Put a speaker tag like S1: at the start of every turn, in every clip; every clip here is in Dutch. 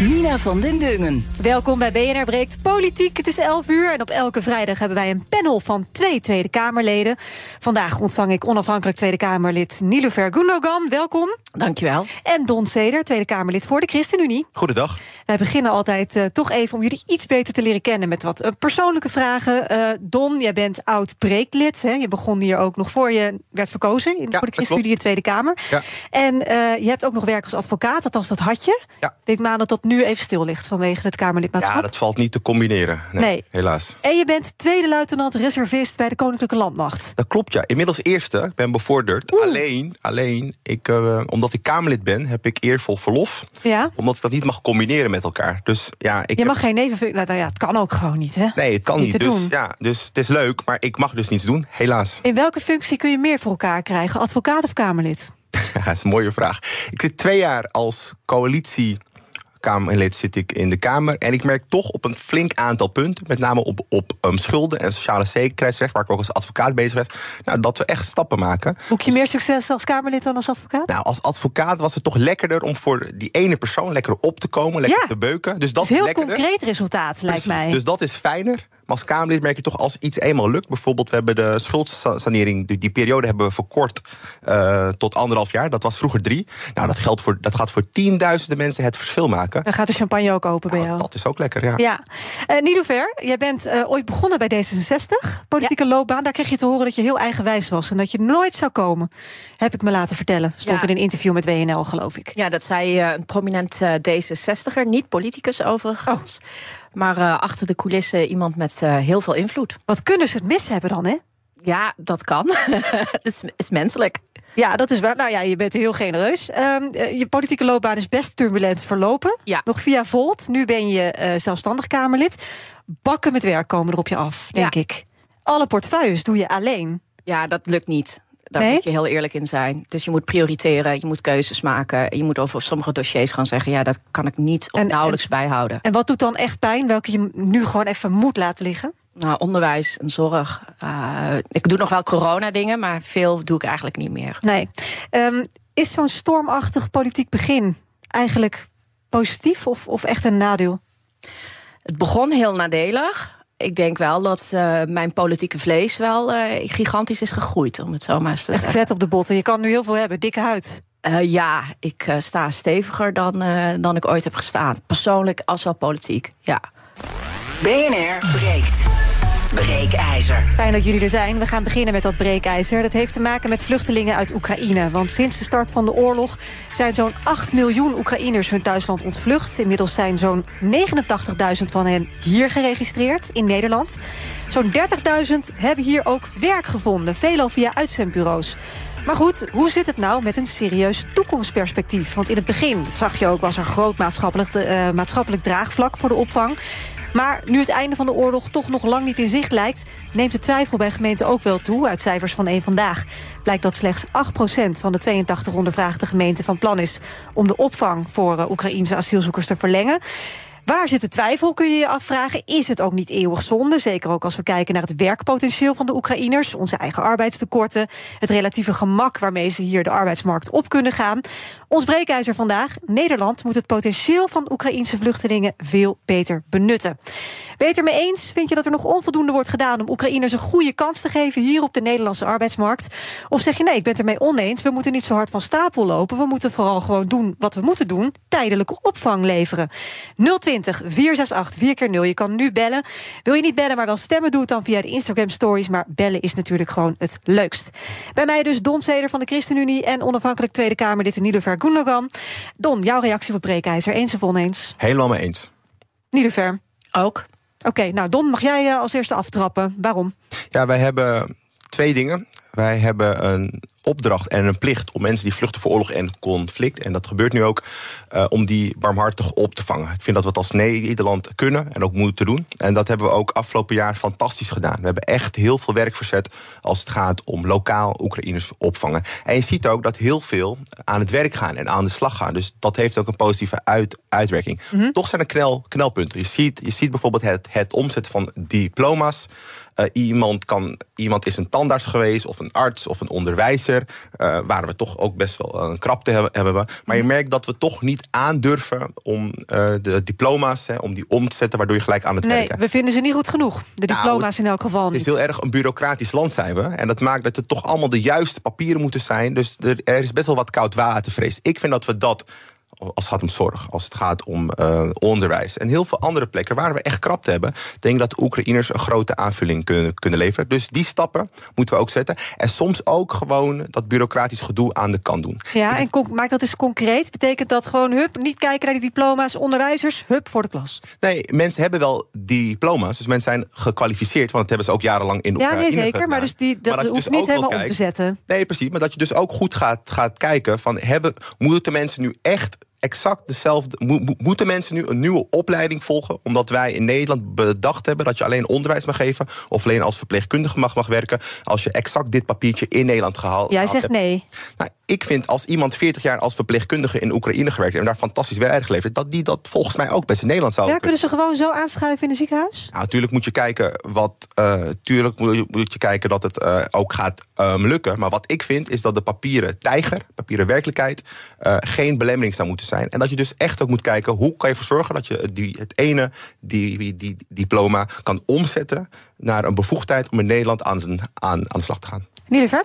S1: Nina van den Dungen.
S2: Welkom bij BNR Breekt Politiek. Het is 11 uur en op elke vrijdag hebben wij een panel van twee Tweede Kamerleden. Vandaag ontvang ik onafhankelijk Tweede Kamerlid Niloufer Gundogan. Welkom.
S3: Dankjewel.
S2: En Don Seder, Tweede Kamerlid voor de ChristenUnie.
S4: Goedendag.
S2: Wij beginnen altijd uh, toch even om jullie iets beter te leren kennen met wat uh, persoonlijke vragen. Uh, Don, jij bent oud preeklid. Hè? Je begon hier ook nog voor je werd verkozen in,
S4: ja,
S2: voor de ChristenUnie in de Tweede Kamer.
S4: Ja.
S2: En je hebt ook nog werk als advocaat, althans dat had je.
S4: Ja.
S2: Maar dat dat nu even stil ligt vanwege het Kamerlidmaatschap.
S4: Ja, dat valt niet te combineren. Nee,
S2: nee.
S4: helaas.
S2: En je bent tweede luitenant reservist bij de Koninklijke Landmacht.
S4: Dat klopt, ja. Inmiddels eerste. Ik ben bevorderd.
S2: Oeh.
S4: Alleen, alleen ik, uh, omdat ik Kamerlid ben, heb ik eervol verlof.
S2: Ja.
S4: Omdat ik dat niet mag combineren met elkaar. Dus ja, ik
S2: je mag geen nevenfunctie. Nou ja, het kan ook gewoon niet, hè?
S4: Nee, het kan
S2: niet.
S4: niet. Dus,
S2: doen.
S4: Ja, dus het is leuk, maar ik mag dus niets doen, helaas.
S2: In welke functie kun je meer voor elkaar krijgen? Advocaat of Kamerlid?
S4: Ja, dat is een mooie vraag. Ik zit twee jaar als coalitie. Kamerlid zit ik in de Kamer. En ik merk toch op een flink aantal punten, met name op, op um, schulden en sociale zekerheidsrecht, waar ik ook als advocaat bezig ben, nou, dat we echt stappen maken.
S2: Boek je meer succes als Kamerlid dan als advocaat?
S4: Nou, als advocaat was het toch lekkerder om voor die ene persoon lekker op te komen, lekker
S2: Ja.
S4: te beuken. Dus dat
S2: is heel
S4: lekkerder.
S2: concreet resultaat, lijkt
S4: Precies,
S2: mij.
S4: Dus dat is fijner. Maar als Kamerlid merk je toch als iets eenmaal lukt. Bijvoorbeeld, we hebben de schuldsanering, die, die periode hebben we verkort uh, tot anderhalf jaar. Dat was vroeger drie. Nou, dat, geldt voor, dat gaat voor tienduizenden mensen het verschil maken.
S2: Dan gaat de champagne ook open bij
S4: Nou,
S2: jou.
S4: dat is ook lekker, ja.
S2: Ja. Uh, Niloufer, jij bent uh, ooit begonnen bij D66, politieke loopbaan. Daar kreeg je te horen dat je heel eigenwijs was en dat je nooit zou komen. Heb ik me laten vertellen. Stond
S3: Ja.
S2: in een interview met WNL, geloof ik.
S3: Ja, dat zei eh, een prominent eh, D66er, niet politicus overigens. Maar eh, achter de coulissen iemand met eh, heel veel invloed.
S2: Wat kunnen ze het mis hebben dan, hè?
S3: Ja, dat kan. Het is, is menselijk.
S2: Ja, dat is waar. Nou ja, je bent heel genereus. Um, je politieke loopbaan is best turbulent verlopen.
S3: Ja.
S2: Nog via Volt. Nu ben je uh, zelfstandig Kamerlid. Bakken met werk komen er op je af, denk
S3: Ja.
S2: ik. Alle portefeuilles doe je alleen.
S3: Ja, dat lukt niet. Daar
S2: Nee?
S3: moet je heel eerlijk in zijn. Dus je moet prioriteren, je moet keuzes maken. Je moet over sommige dossiers gaan zeggen... ja, dat kan ik niet of
S2: En-
S3: nauwelijks bijhouden.
S2: En wat doet dan echt pijn? Welke je nu gewoon even moet laten liggen?
S3: Nou, onderwijs en zorg. Uh, ik doe nog wel corona-dingen, maar veel doe ik eigenlijk niet meer.
S2: Nee. Um, is zo'n stormachtig politiek begin eigenlijk positief of, of echt een nadeel?
S3: Het begon heel nadelig. Ik denk wel dat uh, mijn politieke vlees wel uh, gigantisch is gegroeid, om het zo maar eens te
S2: Echt
S3: zeggen.
S2: vet op de botten. Je kan nu heel veel hebben. Dikke huid.
S3: Uh, ja, ik sta steviger dan, eh, dan ik ooit heb gestaan. Persoonlijk als wel politiek, ja.
S1: BNR breekt. Breekijzer.
S2: Fijn dat jullie er zijn. We gaan beginnen met dat breekijzer. Dat heeft te maken met vluchtelingen uit Oekraïne. Want sinds de start van de oorlog zijn zo'n 8 miljoen Oekraïners hun thuisland ontvlucht. Inmiddels zijn zo'n 89.000 van hen hier geregistreerd in Nederland. Zo'n 30.000 hebben hier ook werk gevonden, veelal via uitzendbureaus. Maar goed, hoe zit het nou met een serieus toekomstperspectief? Want in het begin, dat zag je ook, was er groot maatschappelijk, uh, maatschappelijk draagvlak voor de opvang. Maar nu het einde van de oorlog toch nog lang niet in zicht lijkt... neemt de twijfel bij gemeenten ook wel toe. Uit cijfers van één Vandaag blijkt dat slechts 8% van de 82 ondervraagde gemeenten van plan is... om de opvang voor uh, Oekraïense asielzoekers te verlengen. Waar zit de twijfel, kun je je afvragen. Is het ook niet eeuwig zonde? Zeker ook als we kijken naar het werkpotentieel van de Oekraïners... onze eigen arbeidstekorten, het relatieve gemak... waarmee ze hier de arbeidsmarkt op kunnen gaan. Ons breekijzer vandaag. Nederland moet het potentieel van Oekraïense vluchtelingen... veel beter benutten. Beter mee eens? Vind je dat er nog onvoldoende wordt gedaan... om Oekraïners een goede kans te geven hier op de Nederlandse arbeidsmarkt? Of zeg je nee, ik ben het ermee oneens... we moeten niet zo hard van stapel lopen... we moeten vooral gewoon doen wat we moeten doen... tijdelijke opvang leveren. 020 468 4 keer 0 Je kan nu bellen. Wil je niet bellen, maar wel stemmen, doe het dan via de Instagram stories. Maar bellen is natuurlijk gewoon het leukst. Bij mij dus Don Seder van de ChristenUnie... en onafhankelijk Tweede Kamerlid Niloufer Gundogan. Don, jouw reactie op Breekijzer, eens of oneens?
S4: Helemaal mee eens.
S2: Niloufer?
S3: Ook.
S2: Oké, nou Don, mag jij uh, als eerste aftrappen. Waarom?
S4: Ja, wij hebben twee dingen. Wij hebben een opdracht en een plicht om mensen die vluchten voor oorlog en conflict, en dat gebeurt nu ook, uh, om die barmhartig op te vangen. Ik vind dat we het als Nederland kunnen en ook moeten doen. En dat hebben we ook afgelopen jaar fantastisch gedaan. We hebben echt heel veel werk verzet als het gaat om lokaal Oekraïners opvangen. En je ziet ook dat heel veel aan het werk gaan en aan de slag gaan. Dus dat heeft ook een positieve uit, uitwerking. Mhm. Toch zijn er knel, knelpunten. Je ziet, je ziet bijvoorbeeld het, het omzetten van diploma's. Uh, iemand, kan, iemand is een tandarts geweest, of een arts, of een onderwijzer. Uh, waar we toch ook best wel een krapte hebben. hebben. Maar je merkt dat we toch niet aandurven om uh, de diploma's, hè, om die om te zetten, waardoor je gelijk aan het
S2: nee,
S4: werken.
S2: We vinden ze niet goed genoeg. De nou, diploma's in elk geval.
S4: Het is heel erg een bureaucratisch land zijn we. En dat maakt dat het toch allemaal de juiste papieren moeten zijn. Dus er, er is best wel wat koud watervrees. Ik vind dat we dat als het gaat om zorg, als het gaat om uh, onderwijs. En heel veel andere plekken waar we echt krapte hebben. denk dat de Oekraïners een grote aanvulling kunnen, kunnen leveren. Dus die stappen moeten we ook zetten. En soms ook gewoon dat bureaucratisch gedoe aan de kant doen.
S2: Ja, en maak dat eens concreet. Betekent dat gewoon, hup, niet kijken naar die diploma's, onderwijzers, hup, voor de klas?
S4: Nee, mensen hebben wel diploma's. Dus mensen zijn gekwalificeerd. Want dat hebben ze ook jarenlang in Oekraïne
S2: Ja, nee, zeker. Maar dus die, dat, hoeft dus niet helemaal om te zetten.
S4: Nee, precies. Maar dat je dus ook goed gaat, gaat kijken van... Hebben, moeten mensen nu echt exact dezelfde. moeten mensen nu een nieuwe opleiding volgen? Omdat wij in Nederland bedacht hebben dat je alleen onderwijs mag geven. of alleen als verpleegkundige mag, mag werken. als je exact dit papiertje in Nederland gehaald
S2: Jij zegt nee.
S4: Nou, ik vind als iemand 40 jaar als verpleegkundige in Oekraïne gewerkt heeft. en daar fantastisch werk geleverd. dat die dat volgens mij ook best in Nederland zou
S2: Ja, kunnen ze gewoon zo aanschuiven in een ziekenhuis?
S4: Nou, natuurlijk moet je kijken wat. Uh, tuurlijk moet je, moet je kijken dat het uh, ook gaat um, lukken. Maar wat ik vind is dat de papieren tijger, papieren werkelijkheid. Uh, geen belemmering zou moeten zijn. En dat je dus echt ook moet kijken hoe kan je ervoor zorgen dat je die, het ene die, die, die diploma kan omzetten naar een bevoegdheid om in Nederland aan, aan, aan de slag te gaan.
S2: Liever?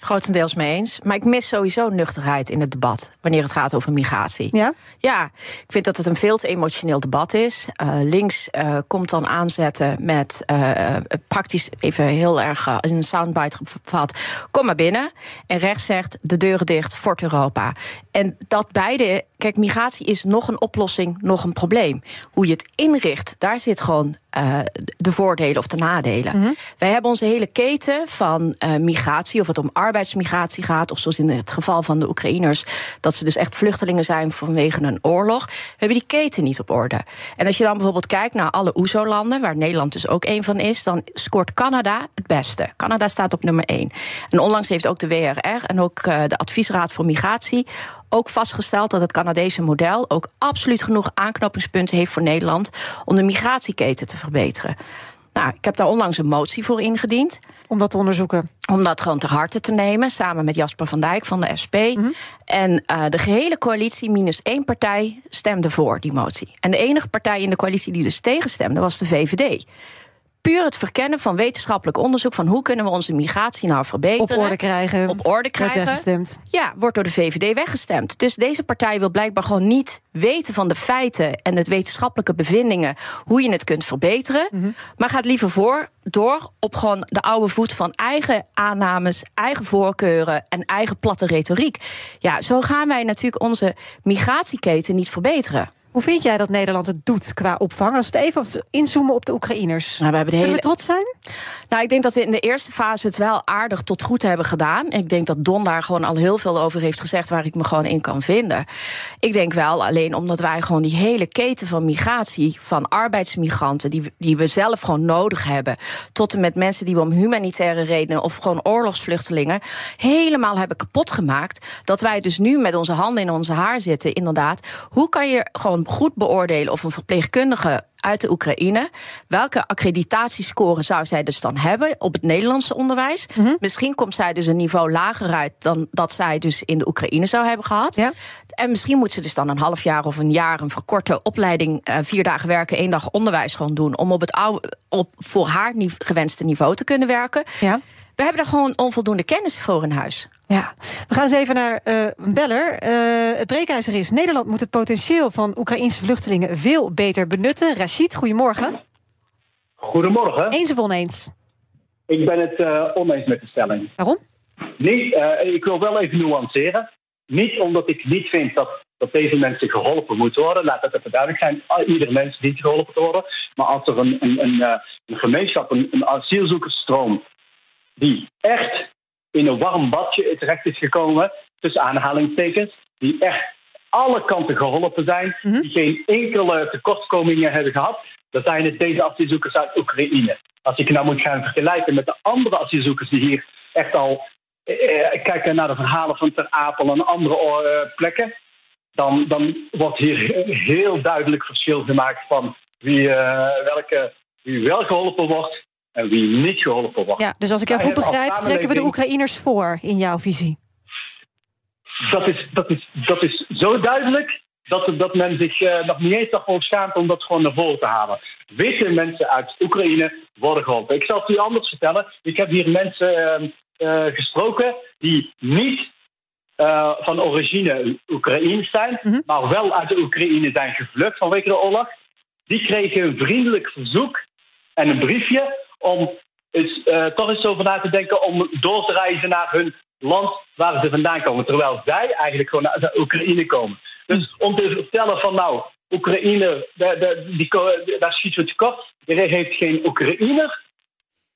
S3: Grotendeels mee eens. Maar ik mis sowieso nuchterheid in het debat wanneer het gaat over migratie.
S2: Ja?
S3: Ja, ik vind dat het een veel te emotioneel debat is. Uh, links uh, komt dan aanzetten met uh, praktisch even heel erg in een soundbite gevat: kom maar binnen. En rechts zegt de deuren dicht, Fort Europa. En dat beide, kijk, migratie is nog een oplossing, nog een probleem. Hoe je het inricht, daar zit gewoon uh, de voordelen of de nadelen. Mm -hmm. Wij hebben onze hele keten van uh, migratie, of het om arbeidsmigratie gaat, of zoals in het geval van de Oekraïners, dat ze dus echt vluchtelingen zijn vanwege een oorlog. We hebben die keten niet op orde. En als je dan bijvoorbeeld kijkt naar alle OESO-landen, waar Nederland dus ook een van is, dan scoort Canada het beste. Canada staat op nummer 1. En onlangs heeft ook de WRR en ook uh, de Adviesraad voor Migratie ook vastgesteld dat het Canadese model ook absoluut genoeg aanknopingspunten heeft voor Nederland om de migratieketen te verbeteren. Nou, ik heb daar onlangs een motie voor ingediend.
S2: Om dat te onderzoeken?
S3: Om dat gewoon ter harte te nemen, samen met Jasper van Dijk van de SP. Mm -hmm. En uh, de gehele coalitie, minus één partij, stemde voor die motie. En de enige partij in de coalitie die dus tegenstemde was de VVD puur het verkennen van wetenschappelijk onderzoek van hoe kunnen we onze migratie nou verbeteren.
S2: Op orde krijgen.
S3: Op orde krijgen.
S2: Wordt weggestemd.
S3: Ja, wordt door de VVD weggestemd. Dus deze partij wil blijkbaar gewoon niet weten van de feiten en de wetenschappelijke bevindingen hoe je het kunt verbeteren. Mm -hmm. Maar gaat liever voor door op gewoon de oude voet van eigen aannames, eigen voorkeuren en eigen platte retoriek. Ja, zo gaan wij natuurlijk onze migratieketen niet verbeteren.
S2: Hoe vind jij dat Nederland het doet qua opvang? Als we het even inzoomen op de Oekraïners.
S3: Nou, we hebben de hele...
S2: we trots zijn?
S3: Nou, ik denk dat we in de eerste fase het wel aardig tot goed hebben gedaan. Ik denk dat Don daar gewoon al heel veel over heeft gezegd... waar ik me gewoon in kan vinden. Ik denk wel, alleen omdat wij gewoon die hele keten van migratie... van arbeidsmigranten, die, die we zelf gewoon nodig hebben... tot en met mensen die we om humanitaire redenen... of gewoon oorlogsvluchtelingen helemaal hebben kapot gemaakt... dat wij dus nu met onze handen in onze haar zitten, inderdaad. Hoe kan je gewoon goed beoordelen of een verpleegkundige uit de Oekraïne. Welke accreditatiescore zou zij dus dan hebben op het Nederlandse onderwijs? Mm -hmm. Misschien komt zij dus een niveau lager uit dan dat zij dus in de Oekraïne zou hebben gehad.
S2: Ja.
S3: En misschien moet ze dus dan een half jaar of een jaar een verkorte opleiding, uh, vier dagen werken, één dag onderwijs gewoon doen. Om op het oude, op voor haar gewenste niveau te kunnen werken.
S2: Ja.
S3: We hebben daar gewoon onvoldoende kennis voor in huis.
S2: Ja, we gaan eens even naar uh, een beller. Uh, het breekijzer is: Nederland moet het potentieel van Oekraïnse vluchtelingen veel beter benutten. Rashid, goedemorgen.
S5: Goedemorgen.
S2: Eens of oneens?
S5: Ik ben het uh, oneens met de stelling.
S2: Waarom?
S5: Niet, ik wil wel even nuanceren. Niet omdat ik niet vind dat, dat deze mensen geholpen moeten worden. Laat dat even duidelijk zijn. Ieder mens dient geholpen te worden. Maar als er een, een, een, een gemeenschap, een, een asielzoekersstroom die echt in een warm badje terecht is gekomen, tussen aanhalingstekens, die echt alle kanten geholpen zijn, die geen enkele tekortkomingen hebben gehad. Dat zijn het deze asielzoekers uit Oekraïne. Als ik nou moet gaan vergelijken met de andere asielzoekers die hier echt al eh, kijken naar de verhalen van Ter Apel en andere eh, plekken, dan, dan wordt hier heel duidelijk verschil gemaakt van wie, eh, welke, wie wel geholpen wordt en wie niet geholpen wordt.
S2: Ja, dus als ik jou goed begrijp, trekken we de Oekraïners voor in jouw visie.
S5: dat is, dat is, dat is zo duidelijk dat, dat men zich eh, nog niet eens daarvoor schaamt om dat gewoon naar voren te halen. Witte mensen uit Oekraïne worden geholpen. Ik zal het u anders vertellen. Ik heb hier mensen eh, eh, gesproken die niet eh, van origine Oekraïens zijn,
S2: Mhm.
S5: maar wel uit de Oekraïne zijn gevlucht vanwege de oorlog. Die kregen een vriendelijk verzoek en een briefje om eens, eh, toch eens over na te denken om door te reizen naar hun land waar ze vandaan komen. Terwijl zij eigenlijk gewoon de Oekraïne komen. Dus om te vertellen van nou, Oekraïne, de, de, die, daar schieten we tekort. Er heeft geen Oekraïner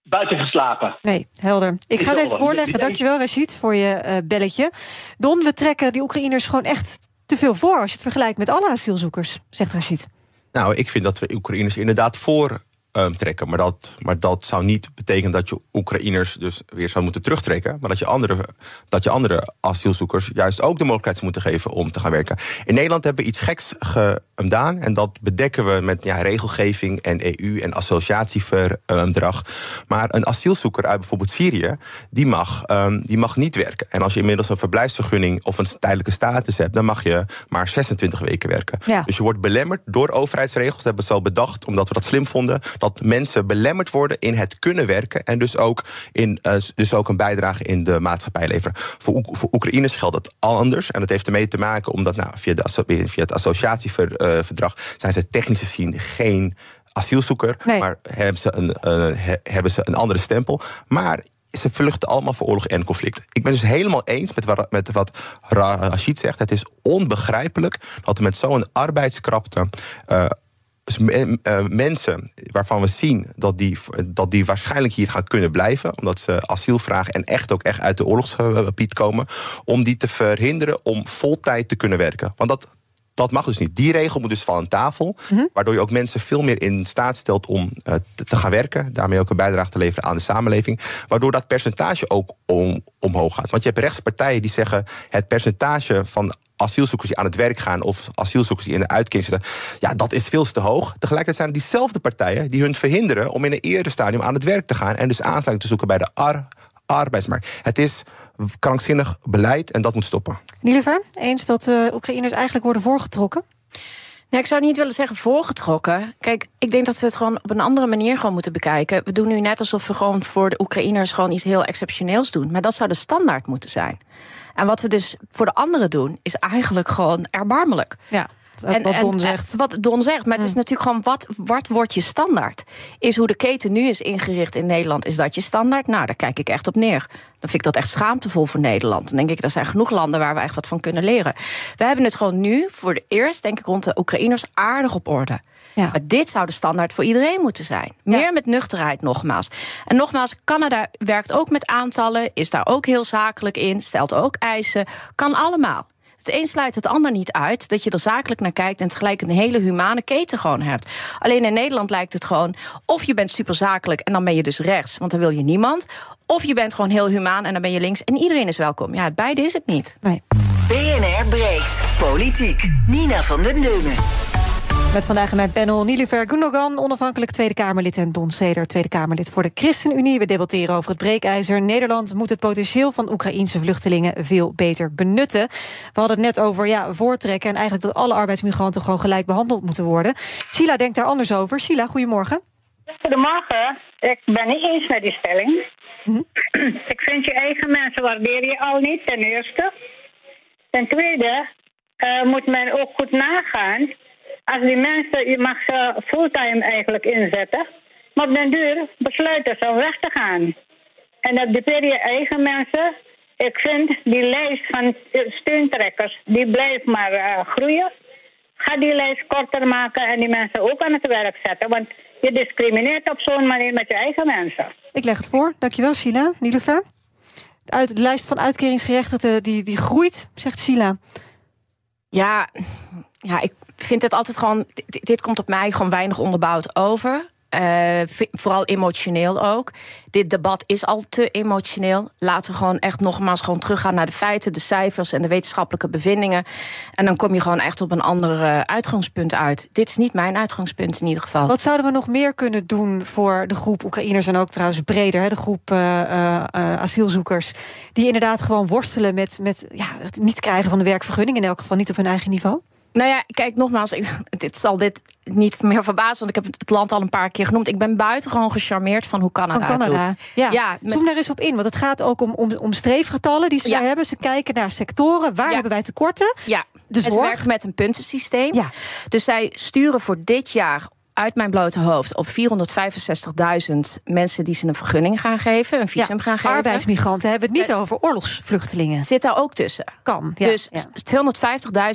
S5: buiten geslapen.
S2: Nee, helder. Ik ga het even voorleggen.
S5: denk-
S2: Dankjewel, Rashid, voor je eh, belletje. Don, we trekken die Oekraïners gewoon echt te veel voor... als je het vergelijkt met alle asielzoekers, zegt Rashid.
S4: Nou, ik vind dat we Oekraïners inderdaad voor ehm, trekken. Maar dat, maar dat zou niet betekenen dat je Oekraïners dus weer zou moeten terugtrekken. Maar dat je, andere, dat je andere asielzoekers juist ook de mogelijkheid zou moeten geven om te gaan werken. In Nederland hebben we iets geks gedaan. En dat bedekken we met ja, regelgeving en EU en associatieverdrag. Maar een asielzoeker uit bijvoorbeeld Syrië, die mag, ehm, die mag niet werken. En als je inmiddels een verblijfsvergunning of een tijdelijke status hebt, dan mag je maar 26 weken werken.
S2: Ja.
S4: Dus je wordt belemmerd door overheidsregels. Dat hebben we zo bedacht, omdat we dat slim vonden. Dat mensen belemmerd worden in het kunnen werken. En dus ook, in, eh, dus ook een bijdrage in de maatschappij leveren. Voor, Oek- voor Oekraïners geldt het anders. En dat heeft ermee te maken omdat nou, via, de, via het associatieverdrag zijn ze technisch gezien geen asielzoeker.
S2: Nee.
S4: Maar hebben ze, een, eh, he- hebben ze een andere stempel. Maar ze vluchten allemaal voor oorlog en conflict. Ik ben dus helemaal eens met wat, met wat Rashid zegt. Het is onbegrijpelijk dat er met zo'n arbeidskrapte. eh, dus eh, mensen waarvan we zien dat die, dat die waarschijnlijk hier gaan kunnen blijven, omdat ze asiel vragen en echt ook echt uit de oorlogsgebied komen, om die te verhinderen om voltijd te kunnen werken. Want dat, dat mag dus niet. Die regel moet dus van een tafel, waardoor je ook mensen veel meer in staat stelt om eh, te, te gaan werken, daarmee ook een bijdrage te leveren aan de samenleving, waardoor dat percentage ook om, omhoog gaat. Want je hebt rechtspartijen die zeggen het percentage van asielzoekers die aan het werk gaan of asielzoekers die in de uitkering zitten, ja, dat is veel te hoog. Tegelijkertijd zijn het diezelfde partijen die hun verhinderen om in een eerder stadium aan het werk te gaan en dus aansluiting te zoeken bij de ar- arbeidsmarkt. Het is krankzinnig beleid en dat moet stoppen.
S2: Nilever, eens dat de Oekraïners eigenlijk worden voorgetrokken?
S3: Nee, ik zou niet willen zeggen voorgetrokken. Kijk, ik denk dat we het gewoon op een andere manier gewoon moeten bekijken. We doen nu net alsof we gewoon voor de Oekraïners gewoon iets heel exceptioneels doen. Maar dat zou de standaard moeten zijn. En wat we dus voor de anderen doen, is eigenlijk gewoon erbarmelijk.
S2: Ja, wat, wat Don zegt. Mm.
S3: Wat Don zegt. Maar het is natuurlijk gewoon, wat, wat wordt je standaard? Is hoe de keten nu is ingericht in Nederland, is dat je standaard? Nou, daar kijk ik echt op neer. Dan vind ik dat echt schaamtevol voor Nederland. Dan denk ik, er zijn genoeg landen waar we echt wat van kunnen leren. We hebben het gewoon nu, voor het eerst, denk ik, rond de Oekraïners aardig op orde.
S2: Ja.
S3: Maar dit zou de standaard voor iedereen moeten zijn. Meer
S2: Ja.
S3: met nuchterheid, nogmaals. En nogmaals, Canada werkt ook met aantallen, is daar ook heel zakelijk in, stelt ook eisen. Kan allemaal. Het een sluit het ander niet uit. Dat je er zakelijk naar kijkt en tegelijk een hele humane keten gewoon hebt. Alleen in Nederland lijkt het gewoon. Of je bent super zakelijk en dan ben je dus rechts, want dan wil je niemand. Of je bent gewoon heel humaan en dan ben je links en iedereen is welkom. Ja, beide is het niet.
S2: Nee.
S1: BNR breekt. Politiek. Nina van den Dungen.
S2: Met vandaag in mijn panel Nilufer Gundogan, onafhankelijk Tweede Kamerlid... en Don Seder, Tweede Kamerlid voor de ChristenUnie. We debatteren over het breekijzer. Nederland moet het potentieel van Oekraïense vluchtelingen veel beter benutten. We hadden het net over ja, voortrekken... en eigenlijk dat alle arbeidsmigranten gewoon gelijk behandeld moeten worden. Sheila denkt daar anders over. Sheila, goedemorgen.
S6: Goedemorgen. Ik ben niet eens met die stelling. Ik vind je eigen mensen waardeer je al niet, ten eerste. Ten tweede eh, moet men ook goed nagaan. Als die mensen, je mag ze fulltime eigenlijk inzetten. Maar op den duur besluiten ze om weg te gaan. En dat dupeer je eigen mensen. Ik vind die lijst van steuntrekkers, die blijft maar eh, groeien. Ga die lijst korter maken en die mensen ook aan het werk zetten. Want je discrimineert op zo'n manier met je eigen mensen.
S2: Ik leg het voor. Dankjewel, Sheila. Nilufer? Uit, de lijst van uitkeringsgerechtigden die, die groeit, zegt Sheila.
S3: Ja, ja, ik vind het altijd gewoon. Dit, komt op mij gewoon weinig onderbouwd over. Uh, vooral emotioneel ook. Dit debat is al te emotioneel. Laten we gewoon echt nogmaals gewoon teruggaan naar de feiten, de cijfers en de wetenschappelijke bevindingen. En dan kom je gewoon echt op een ander uh, uitgangspunt uit. Dit is niet mijn uitgangspunt in ieder geval.
S2: Wat zouden we nog meer kunnen doen voor de groep Oekraïners en ook trouwens breder, de groep uh, asielzoekers, die inderdaad gewoon worstelen met, met ja, het niet krijgen van de werkvergunning, in elk geval niet op hun eigen niveau?
S3: Nou ja, kijk, nogmaals, ik, dit zal dit niet meer verbazen, want ik heb het land al een paar keer genoemd. Ik ben buitengewoon gecharmeerd van hoe Canada,
S2: van Canada.
S3: doet.
S2: Ja, ja met... zoom daar eens op in, want het gaat ook om, om, om streefgetallen die ze ja. hebben. Ze kijken naar sectoren, waar ja. hebben wij tekorten?
S3: Ja, dus ze werken met een puntensysteem. Ja. Dus zij sturen voor dit jaar uit mijn blote hoofd op 465.000 mensen die ze een vergunning gaan geven, een visum gaan geven.
S2: Arbeidsmigranten hebben het niet uh, over oorlogsvluchtelingen.
S3: Zit daar ook tussen?
S2: Kan.
S3: Ja, dus ja.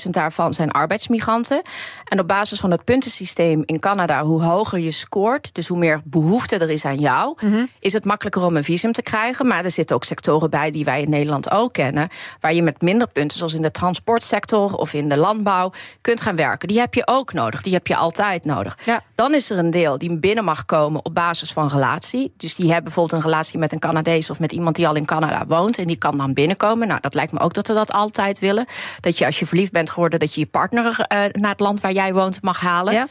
S3: 250.000 daarvan zijn arbeidsmigranten. En op basis van het puntensysteem in Canada, hoe hoger je scoort, dus hoe meer behoefte er is aan jou, mm -hmm. is het makkelijker om een visum te krijgen. Maar er zitten ook sectoren bij die wij in Nederland ook kennen, waar je met minder punten, zoals in de transportsector of in de landbouw, kunt gaan werken. Die heb je ook nodig. Die heb je altijd nodig.
S2: Ja.
S3: Dan is er een deel die binnen mag komen op basis van relatie. Dus die hebben bijvoorbeeld een relatie met een Canadees of met iemand die al in Canada woont. En die kan dan binnenkomen. Nou, dat lijkt me ook dat we dat altijd willen. Dat je als je verliefd bent geworden, dat je je partner uh, naar het land waar jij woont mag halen.
S2: Ja.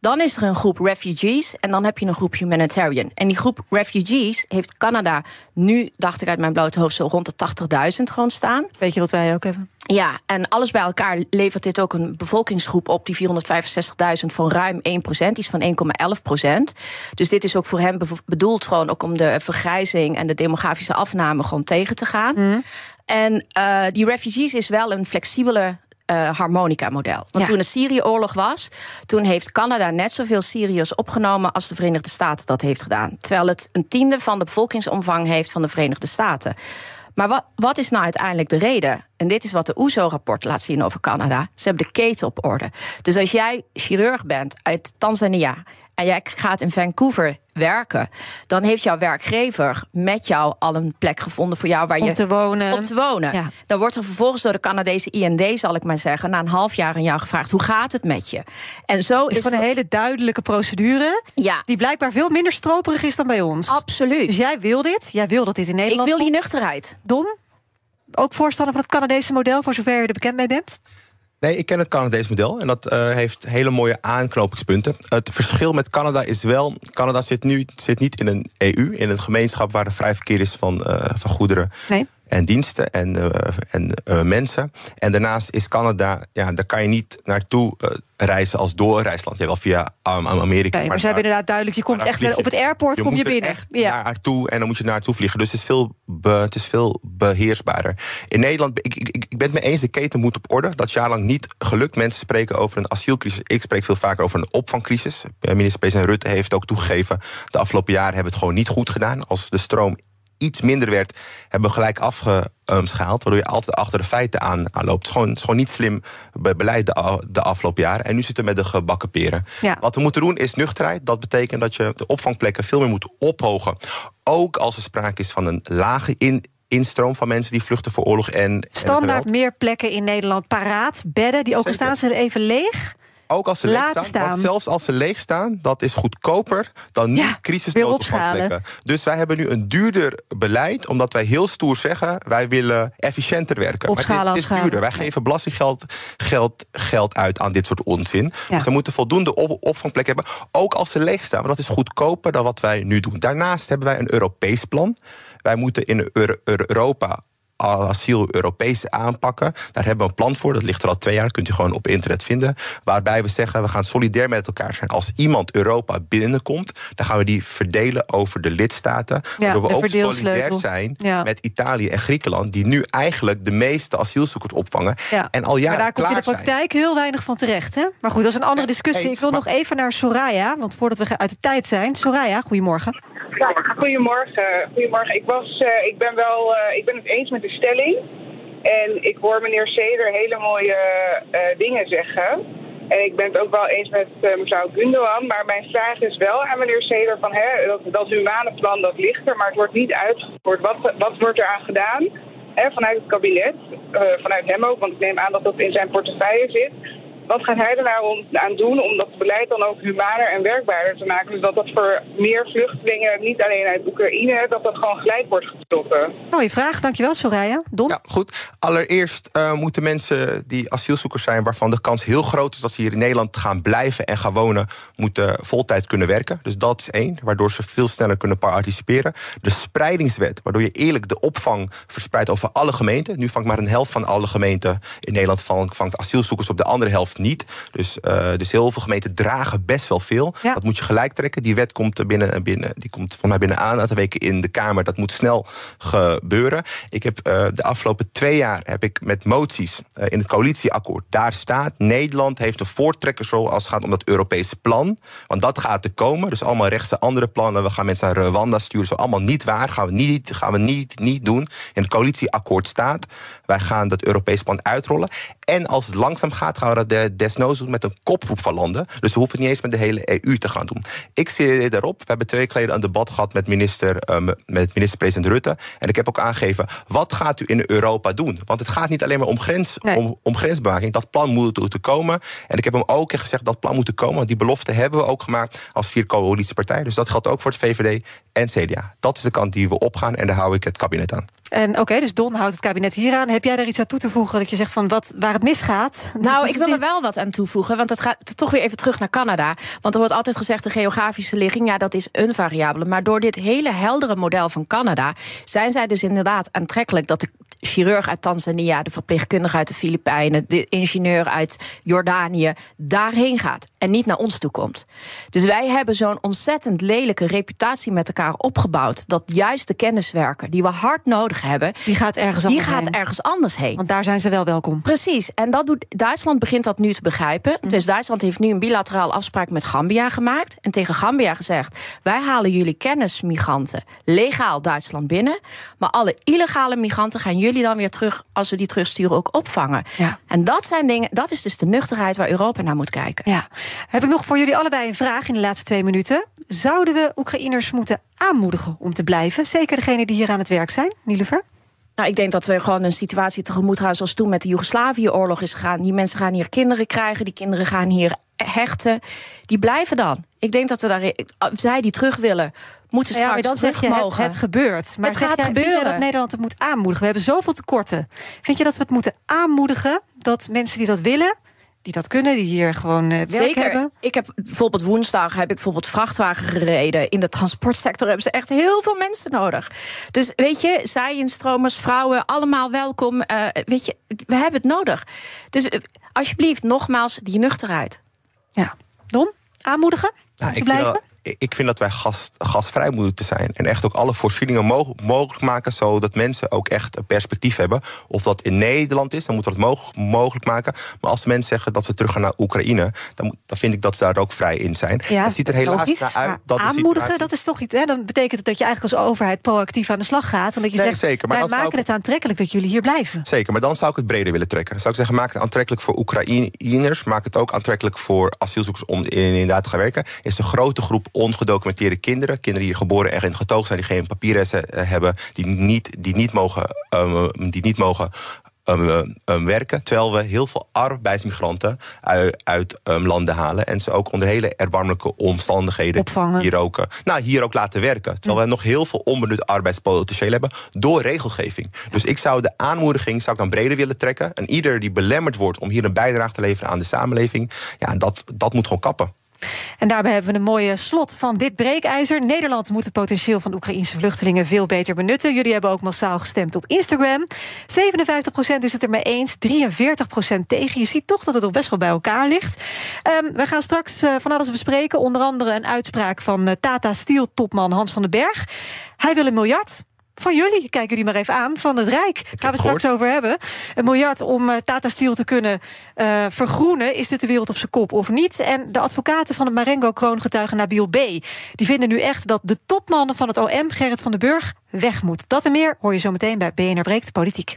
S3: Dan is er een groep refugees en dan heb je een groep humanitarian. En die groep refugees heeft Canada nu, dacht ik uit mijn blote hoofd, zo rond de 80.000 gewoon staan.
S2: Weet je wat wij ook hebben?
S3: Ja, en alles bij elkaar levert dit ook een bevolkingsgroep op, die 465.000 van ruim 1% die is van 1,11% Dus dit is ook voor hem bedoeld gewoon ook om de vergrijzing en de demografische afname gewoon tegen te gaan.
S2: Mm.
S3: En uh, die refugees is wel een flexibele uh, harmonica-model. Want
S2: Ja.
S3: toen de Syrië-oorlog was, toen heeft Canada net zoveel Syriërs opgenomen als de Verenigde Staten dat heeft gedaan. Terwijl het een tiende van de bevolkingsomvang heeft van de Verenigde Staten. Maar wat, wat is nou uiteindelijk de reden? En dit is wat de OESO-rapport laat zien over Canada. Ze hebben de keten op orde. Dus als jij chirurg bent uit Tanzania en jij gaat in Vancouver werken, dan heeft jouw werkgever met jou al een plek gevonden voor jou waar
S2: Om
S3: je
S2: te wonen.
S3: om te wonen.
S2: Ja.
S3: Dan wordt er vervolgens door de Canadese IND, zal ik maar zeggen, na een half jaar aan jou gevraagd: hoe gaat het met je? En zo
S2: is
S3: is
S2: gewoon een hele duidelijke procedure.
S3: Ja.
S2: Die blijkbaar veel minder stroperig is dan bij ons.
S3: absoluut.
S2: Dus jij wil dit? Jij wil dat dit in
S3: ik
S2: Nederland
S3: wil die nuchterheid.
S2: Dom? Ook voorstander van het Canadese model, voor zover je er bekend mee bent?
S4: Nee, ik ken het Canadees model en dat eh, heeft hele mooie aanknopingspunten. Het verschil met Canada is wel, Canada zit nu zit niet in een EU, in een gemeenschap waar er vrij verkeer is van, eh, van goederen
S2: Nee.
S4: En diensten en, eh, en eh, mensen. En daarnaast is Canada, ja, daar kan je niet naartoe eh, reizen als doorreisland. Je wel via um, Amerika.
S2: Nee, maar ze hebben inderdaad duidelijk, je komt echt op het airport kom je binnen.
S4: echt
S2: Ja.
S4: naartoe en dan moet je naartoe vliegen. Dus het is veel, be- het is veel beheersbaarder. In Nederland, ik, ik, ik ben het mee eens, de keten moet op orde. Dat is jarenlang niet gelukt. Mensen spreken over een asielcrisis. Ik spreek veel vaker over een opvangcrisis. Minister-president Rutte heeft ook toegegeven... de afgelopen jaren hebben we het gewoon niet goed gedaan. Als de stroom iets minder werd, hebben we gelijk afgeschaald. Waardoor je altijd achter de feiten aan, aan loopt. Het is gewoon, het is gewoon niet slim be- beleid de, afgelopen jaren. En nu zitten we met de gebakken peren.
S2: Ja.
S4: Wat we moeten doen is nuchterheid. Dat betekent dat je de opvangplekken veel meer moet ophogen. Ook als er sprake is van een lage in, instroom van mensen die vluchten voor oorlog en,
S2: Standaard meer plekken in Nederland paraat. Bedden, die ook al staan ze even leeg.
S4: Ook als ze leeg staan,
S2: staan.
S4: Want zelfs als ze leeg staan, dat is goedkoper dan nu
S2: Ja,
S4: crisisnoodopvangplekken. Dus wij hebben nu een duurder beleid, omdat wij heel stoer zeggen: wij willen efficiënter werken.
S2: Opschalen,
S4: maar dit, het is duurder. Wij geven belastinggeld geld, geld uit aan dit soort onzin.
S2: Ja.
S4: Dus ze moeten voldoende op, opvangplekken hebben, ook als ze leeg staan. Maar dat is goedkoper dan wat wij nu doen. Daarnaast hebben wij een Europees plan. Wij moeten in Euro- Europa asiel Europees aanpakken. Daar hebben we een plan voor. Dat ligt er al twee jaar. Dat kunt u gewoon op internet vinden. Waarbij we zeggen, we gaan solidair met elkaar zijn. Als iemand Europa binnenkomt, dan gaan we die verdelen over de lidstaten. waardoor we ook solidair zijn
S2: Ja.
S4: met Italië en Griekenland... die nu eigenlijk de meeste asielzoekers opvangen.
S2: Ja.
S4: En al jaren
S2: maar daar komt in de
S4: zijn.
S2: praktijk heel weinig van terecht. Hè? Maar goed, dat is een andere discussie.
S4: eens,
S2: Ik wil
S4: maar-
S2: nog even naar Soraya, want voordat we uit de tijd zijn. Soraya, goedemorgen.
S7: Goedemorgen. Goedemorgen. Ik, was, eh, ik, ben wel, eh, ik ben het eens met de stelling. En ik hoor meneer Seder hele mooie eh, dingen zeggen. En ik ben het ook wel eens met mevrouw Gundogan. Maar mijn vraag is wel aan meneer Seder van hè, dat, dat humane plan dat ligt er, maar het wordt niet uitgevoerd. Wat, wat wordt er aan gedaan? Hè, vanuit het kabinet, vanuit hem ook, want ik neem aan dat dat in zijn portefeuille zit wat gaat hij er nou aan doen om dat beleid dan ook humaner en werkbaarder te maken? Dus dat dat voor meer vluchtelingen, niet alleen uit Oekraïne, dat dat gewoon gelijk wordt getrokken.
S2: Mooie vraag, dankjewel Soraya. Don?
S4: Ja, goed. Allereerst uh, moeten mensen die asielzoekers zijn, waarvan de kans heel groot is dat ze hier in Nederland gaan blijven en gaan wonen, moeten voltijd kunnen werken. Dus dat is één, waardoor ze veel sneller kunnen participeren. De spreidingswet, waardoor je eerlijk de opvang verspreidt over alle gemeenten. Nu vangt maar een helft van alle gemeenten in Nederland vangt asielzoekers op de andere helft niet. Dus, uh, dus heel veel gemeenten dragen best wel veel. Ja. Dat moet je gelijk trekken. Die wet komt binnen, binnen, die komt van mij binnen aan, een aantal weken in de Kamer. Dat moet snel gebeuren. Ik heb uh, de afgelopen twee jaar heb ik met moties uh, in het coalitieakkoord. Daar staat, Nederland heeft een voortrekkersrol als het gaat om dat Europese plan. Want dat gaat er komen. Dus allemaal rechtse andere plannen. We gaan mensen naar Rwanda sturen. Zo allemaal niet waar. Gaan we niet, gaan we niet, niet doen. In het coalitieakkoord staat, wij gaan dat Europese plan uitrollen. En als het langzaam gaat, gaan we dat desnoods doen met een kopgroep van landen. Dus we hoeven het niet eens met de hele EU te gaan doen. Ik zie daarop. We hebben twee geleden een debat gehad met minister, uh, met minister-president Rutte. En ik heb ook aangegeven, wat gaat u in Europa doen? Want het gaat niet alleen maar om, grens, nee. om, om grensbewaking. Dat plan moet er komen. En ik heb hem ook gezegd, dat plan moet er komen. Want die belofte hebben we ook gemaakt als vier coalitiepartijen. Dus dat geldt ook voor het VVD en CDA. Dat is de kant die we opgaan en daar hou ik het kabinet aan.
S2: En oké, okay, dus Don houdt het kabinet hier aan. Heb jij daar iets aan toe te voegen dat je zegt van wat, waar het misgaat?
S3: Nou, ik wil er wel wat aan toevoegen. Want het gaat toch weer even terug naar Canada. Want er wordt altijd gezegd de geografische ligging, ja, dat is een variabele. Maar door dit hele heldere model van Canada zijn zij dus inderdaad aantrekkelijk dat de chirurg uit Tanzania, de verpleegkundige uit de Filipijnen, de ingenieur uit Jordanië daarheen gaat en niet naar ons toe komt. Dus wij hebben zo'n ontzettend lelijke reputatie met elkaar opgebouwd dat juist de kenniswerker die we hard nodig hebben,
S2: die gaat ergens
S3: die
S2: anders
S3: gaat
S2: heen.
S3: ergens anders heen.
S2: Want daar zijn ze wel welkom.
S3: Precies. En dat doet Duitsland begint dat nu te begrijpen. Mm. Dus Duitsland heeft nu een bilateraal afspraak met Gambia gemaakt en tegen Gambia gezegd: wij halen jullie kennismigranten legaal Duitsland binnen, maar alle illegale migranten gaan jullie dan weer terug als we die terugsturen ook opvangen.
S2: Ja.
S3: En dat zijn dingen, dat is dus de nuchterheid waar Europa naar moet kijken.
S2: Ja. Heb ik nog voor jullie allebei een vraag in de laatste twee minuten. Zouden we Oekraïners moeten aanmoedigen om te blijven? Zeker degenen die hier aan het werk zijn, Nilufer?
S3: Nou, ik denk dat we gewoon een situatie tegemoet gaan zoals toen met de Joegoslavië-oorlog is gegaan. Die mensen gaan hier kinderen krijgen, die kinderen gaan hier hechten. Die blijven dan. Ik denk dat we daar, zij die terug willen, moeten straks
S2: ja, maar dan zeg je
S3: mogen.
S2: Het, het gebeurt. Maar
S3: het gaat
S2: jij,
S3: gebeuren.
S2: Vind je dat Nederland het moet aanmoedigen? We hebben zoveel tekorten. Vind je dat we het moeten aanmoedigen dat mensen die dat willen die dat kunnen, die hier gewoon uh, werk
S3: Zeker.
S2: hebben.
S3: Ik heb bijvoorbeeld woensdag heb ik bijvoorbeeld vrachtwagen gereden. In de transportsector hebben ze echt heel veel mensen nodig. Dus weet je, zij-instromers, vrouwen, allemaal welkom. Uh, weet je, we hebben het nodig. Dus uh, alsjeblieft, nogmaals, die nuchterheid.
S2: Ja. Don, aanmoedigen?
S4: Nou, ik
S2: blijven?
S4: Ik vind dat wij gas, gasvrij moeten zijn. En echt ook alle voorzieningen mogelijk, mogelijk maken. Zodat mensen ook echt een perspectief hebben. Of dat in Nederland is, dan moeten we het mogelijk, mogelijk maken. Maar als mensen zeggen dat ze terug gaan naar Oekraïne. Dan, dan vind ik dat ze daar ook vrij in zijn.
S2: Ja,
S4: het ziet er helaas
S2: logisch,
S4: naar uit. Dat
S2: aanmoedigen, dat is toch iets. Hè? Dan betekent het dat je eigenlijk als overheid proactief aan de slag gaat. En dat je
S4: nee,
S2: zegt,
S4: zeker, maar
S2: wij maken
S4: ik...
S2: het aantrekkelijk dat jullie hier blijven.
S4: Zeker, maar dan zou ik het breder willen trekken. Dan zou ik zeggen, maak het aantrekkelijk voor Oekraïners. Maak het ook aantrekkelijk voor asielzoekers om inderdaad te gaan werken. Er is een grote groep ongedocumenteerde kinderen. Kinderen die hier geboren en getogen zijn, die geen papierresten hebben, die niet, die niet mogen, um, die niet mogen um, um, werken. Terwijl we heel veel arbeidsmigranten uit, uit um, landen halen. En ze ook onder hele erbarmelijke omstandigheden
S2: Opvangen.
S4: hier ook, nou, hier ook laten werken. Terwijl we nog heel veel onbenut arbeidspotentieel hebben door regelgeving. Dus ik zou de aanmoediging zou ik dan breder willen trekken. En ieder die belemmerd wordt om hier een bijdrage te leveren aan de samenleving, ja, dat, dat moet gewoon kappen.
S2: En daarbij hebben we een mooie slot van dit breekijzer. Nederland moet het potentieel van Oekraïnse vluchtelingen veel beter benutten. Jullie hebben ook massaal gestemd op Instagram. 57% is het er mee eens, 43% tegen. Je ziet toch dat het nog best wel bij elkaar ligt. Um, we gaan straks uh, van alles bespreken. Onder andere een uitspraak van uh, Tata Steel-topman Hans van den Berg. Hij wil een miljard van jullie, kijk jullie maar even aan, van het Rijk. Gaan we straks over hebben. Een miljard om uh, Tata Steel te kunnen uh, vergroenen. Is dit de wereld op zijn kop of niet? En de advocaten van de Marengo-kroongetuige Nabil B. die vinden nu echt dat de topman van het OM, Gerrit van den Burg, weg moet. Dat en meer hoor je zo meteen bij BNR Breekt Politiek.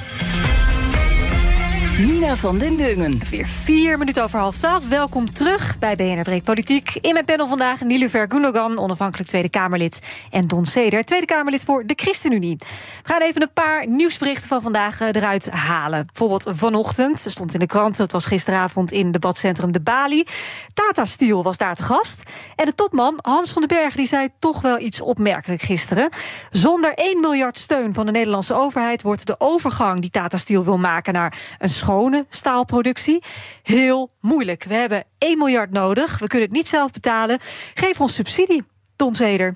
S1: Nina van den Dungen.
S2: Weer vier minuten over half twaalf. Welkom terug bij BNR Breek Politiek. In mijn panel vandaag Nilufer Gundogan, onafhankelijk Tweede Kamerlid... en Don Seder, Tweede Kamerlid voor de ChristenUnie. We gaan even een paar nieuwsberichten van vandaag eh, eruit halen. Bijvoorbeeld vanochtend, er stond in de krant... het was gisteravond in debatcentrum De Bali. Tata Steel was daar te gast. En de topman Hans van den Berg die zei toch wel iets opmerkelijk gisteren. Zonder 1 miljard steun van de Nederlandse overheid... wordt de overgang die Tata Steel wil maken naar een schone staalproductie heel moeilijk. We hebben 1 miljard nodig. We kunnen het niet zelf betalen. Geef ons subsidie, Don Zeder.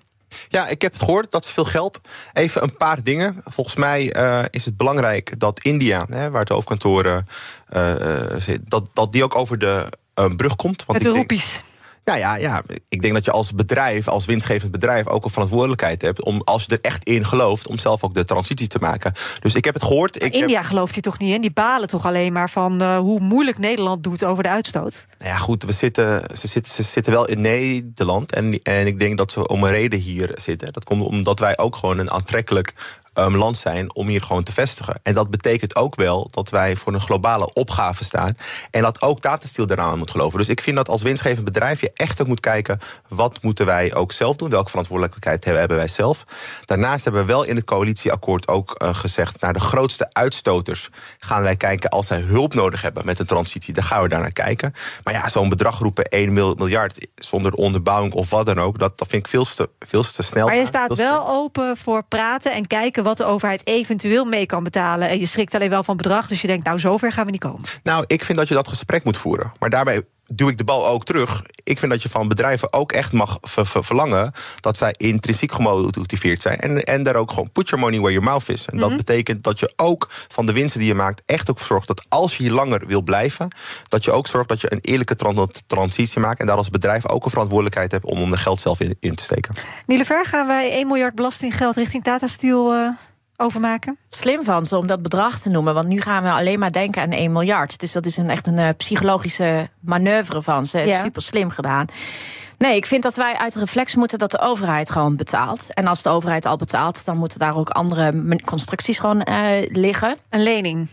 S4: Ja, ik heb het gehoord, dat is veel geld. Even een paar dingen. Volgens mij uh, is het belangrijk dat India, hè, waar het hoofdkantoor uh, uh, zit, dat, dat die ook over de brug komt.
S2: Want Met de roepies.
S4: Nou ja, ja, ik denk dat je als bedrijf, als winstgevend bedrijf, ook een verantwoordelijkheid hebt om, als je er echt in gelooft, om zelf ook de transitie te maken. Dus ik heb het gehoord. Ik
S2: India
S4: heb...
S2: gelooft hier toch niet in? Die balen toch alleen maar van uh, hoe moeilijk Nederland doet over de uitstoot?
S4: Nou ja, goed, we zitten, ze, zitten, ze zitten wel in Nederland. En, en ik denk dat ze om een reden hier zitten. Dat komt omdat wij ook gewoon een aantrekkelijk um, land zijn om hier gewoon te vestigen. En dat betekent ook wel dat wij voor een globale opgave staan. En dat ook Tata Steel eraan moet geloven. Dus ik vind dat als winstgevend bedrijf je echt ook moet kijken... wat moeten wij ook zelf doen? Welke verantwoordelijkheid hebben wij zelf? Daarnaast hebben we wel in het coalitieakkoord ook uh, gezegd... naar de grootste uitstoters gaan wij kijken als zij hulp nodig hebben met een transitie. Dan gaan we daar naar kijken. Maar ja, zo'n bedrag roepen 1 miljard zonder onderbouwing of wat dan ook... dat, dat vind ik veel te, veel te snel.
S2: Maar je staat wel open voor praten en kijken wat de overheid eventueel mee kan betalen. En je schrikt alleen wel van bedrag, dus je denkt, nou, zover gaan we niet komen.
S4: Nou, ik vind dat je dat gesprek moet voeren. Maar daarbij duw ik de bal ook terug. Ik vind dat je van bedrijven ook echt mag verlangen dat zij intrinsiek gemotiveerd zijn. En, en daar ook gewoon put your money where your mouth is. En dat mhm. betekent dat je ook van de winsten die je maakt echt ook zorgt dat als je hier langer wil blijven, dat je ook zorgt dat je een eerlijke transitie maakt. En daar als bedrijf ook een verantwoordelijkheid hebt om, om de geld zelf in, in te steken.
S2: Nielever, gaan wij 1 miljard belastinggeld richting Tata Steel. Uh overmaken?
S3: Slim van ze om dat bedrag te noemen. Want nu gaan we alleen maar denken aan 1 miljard. Dus dat is een, echt een uh, psychologische manoeuvre van ze. Ja. Super slim gedaan. Nee, ik vind dat wij uit reflex moeten dat de overheid gewoon betaalt. En als de overheid al betaalt, dan moeten daar ook andere constructies gewoon uh, liggen.
S2: Een lening?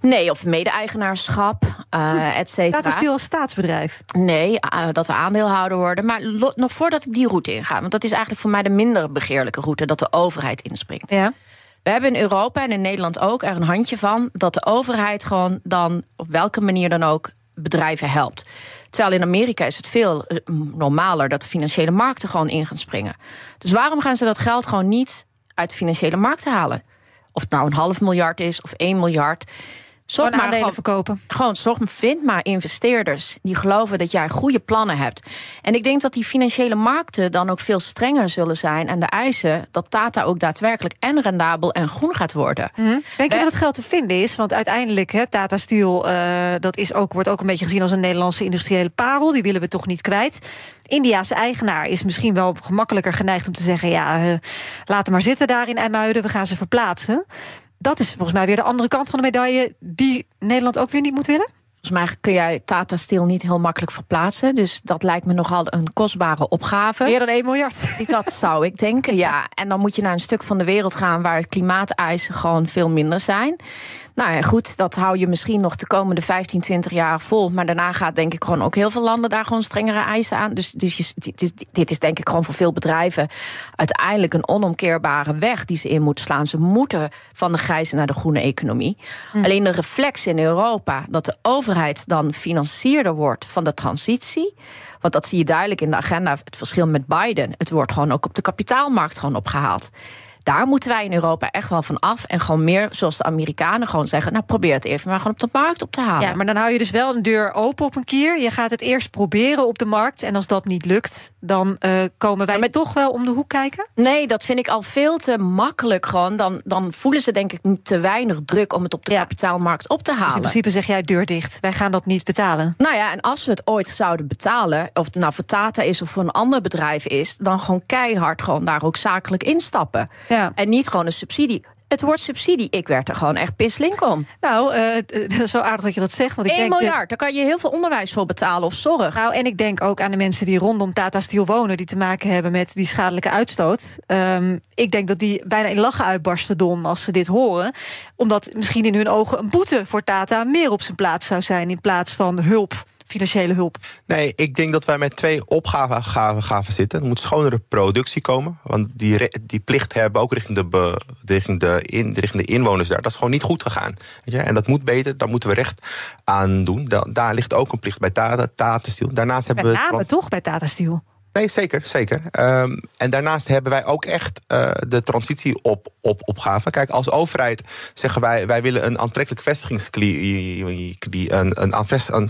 S3: Nee, of mede-eigenaarschap, uh, et cetera.
S2: Dat is als staatsbedrijf?
S3: Nee, uh, dat we aandeelhouder worden. Maar nog voordat die route ingaan. Want dat is eigenlijk voor mij de minder begeerlijke route, dat de overheid inspringt.
S2: Ja.
S3: We hebben in Europa en in Nederland ook er een handje van dat de overheid gewoon dan op welke manier dan ook bedrijven helpt. Terwijl in Amerika is het veel eh, normaler dat de financiële markten gewoon in gaan springen. Dus waarom gaan ze dat geld gewoon niet uit de financiële markten halen? Of het nou een half miljard is of 1 miljard.
S2: Zorg maar aandelen gewoon, verkopen.
S3: Gewoon, zorg, vind maar investeerders die geloven dat jij goede plannen hebt. En ik denk dat die financiële markten dan ook veel strenger zullen zijn. En de eisen dat Tata ook daadwerkelijk en rendabel en groen gaat worden.
S2: Mhm. Denk je dat het geld te vinden is? Want uiteindelijk, he, Tata Steel, uh, dat is ook, wordt ook een beetje gezien als een Nederlandse industriële parel. Die willen we toch niet kwijt. India's eigenaar is misschien wel gemakkelijker geneigd om te zeggen: ja, uh, laat maar zitten daar in IJmuiden, we gaan ze verplaatsen dat is volgens mij weer de andere kant van de medaille die Nederland ook weer niet moet willen.
S3: Volgens mij kun jij Tata Steel niet heel makkelijk verplaatsen. Dus dat lijkt me nogal een kostbare opgave.
S2: Meer dan 1 miljard.
S3: Dat zou ik denken, ja. En dan moet je naar een stuk van de wereld gaan waar het klimaateisen gewoon veel minder zijn. Nou ja, goed, dat hou je misschien nog de komende 15, 20 jaar vol. Maar daarna gaat denk ik gewoon ook heel veel landen daar gewoon strengere eisen aan. Dus, dus je, dit is denk ik gewoon voor veel bedrijven uiteindelijk een onomkeerbare weg die ze in moeten slaan. Ze moeten van de grijze naar de groene economie. Hm. Alleen de reflex in Europa dat de overheid dan financierder wordt van de transitie. Want dat zie je duidelijk in de agenda, het verschil met Biden. Het wordt gewoon ook op de kapitaalmarkt gewoon opgehaald. Daar moeten wij in Europa echt wel van af. En gewoon meer, zoals de Amerikanen gewoon zeggen... nou, probeer het eerst maar gewoon op de markt op te halen.
S2: Ja, maar dan hou je dus wel een deur open op een kier. Je gaat het eerst proberen op de markt. En als dat niet lukt, dan uh, komen wij
S3: maar
S2: toch wel om de hoek kijken?
S3: Nee, dat vind ik al veel te makkelijk gewoon. Dan, dan voelen ze denk ik te weinig druk om het op de
S2: Ja.
S3: kapitaalmarkt op te halen.
S2: Dus in principe zeg jij deur dicht. Wij gaan dat niet betalen.
S3: Nou ja, en als we het ooit zouden betalen, of het nou voor Tata is of voor een ander bedrijf is, dan gewoon keihard gewoon daar ook zakelijk instappen.
S2: Ja.
S3: En niet gewoon een subsidie. Het wordt subsidie. Ik werd er gewoon echt pislink om.
S2: Nou, eh, het is zo aardig dat je dat zegt. Want ik
S3: 1
S2: denk
S3: miljard, daar kan je heel veel onderwijs voor betalen of zorg.
S2: Nou, en ik denk ook aan de mensen die rondom Tata Steel wonen, die te maken hebben met die schadelijke uitstoot. Ehm, ik denk dat die bijna in lachen uitbarsten, Don, als ze dit horen. Omdat misschien in hun ogen een boete voor Tata meer op zijn plaats zou zijn in plaats van hulp, financiële hulp.
S4: Nee, ik denk dat wij met twee opgaven gaven, gaven zitten. Er moet schonere productie komen. Want die, re- die plicht hebben ook richting de, be- richting, de in, richting de inwoners daar. Dat is gewoon niet goed gegaan. Weet je? En dat moet beter, daar moeten we recht aan doen. Da- daar ligt ook een plicht bij Tata, Tata Steel. Daarnaast hebben
S2: Met
S4: we...
S2: toch bij Tata Steel.
S4: Nee, zeker, zeker. Ehm, en daarnaast hebben wij ook echt eh, de transitie op, op opgave. Kijk, als overheid zeggen wij... wij willen een aantrekkelijk vestigingskli- een, een,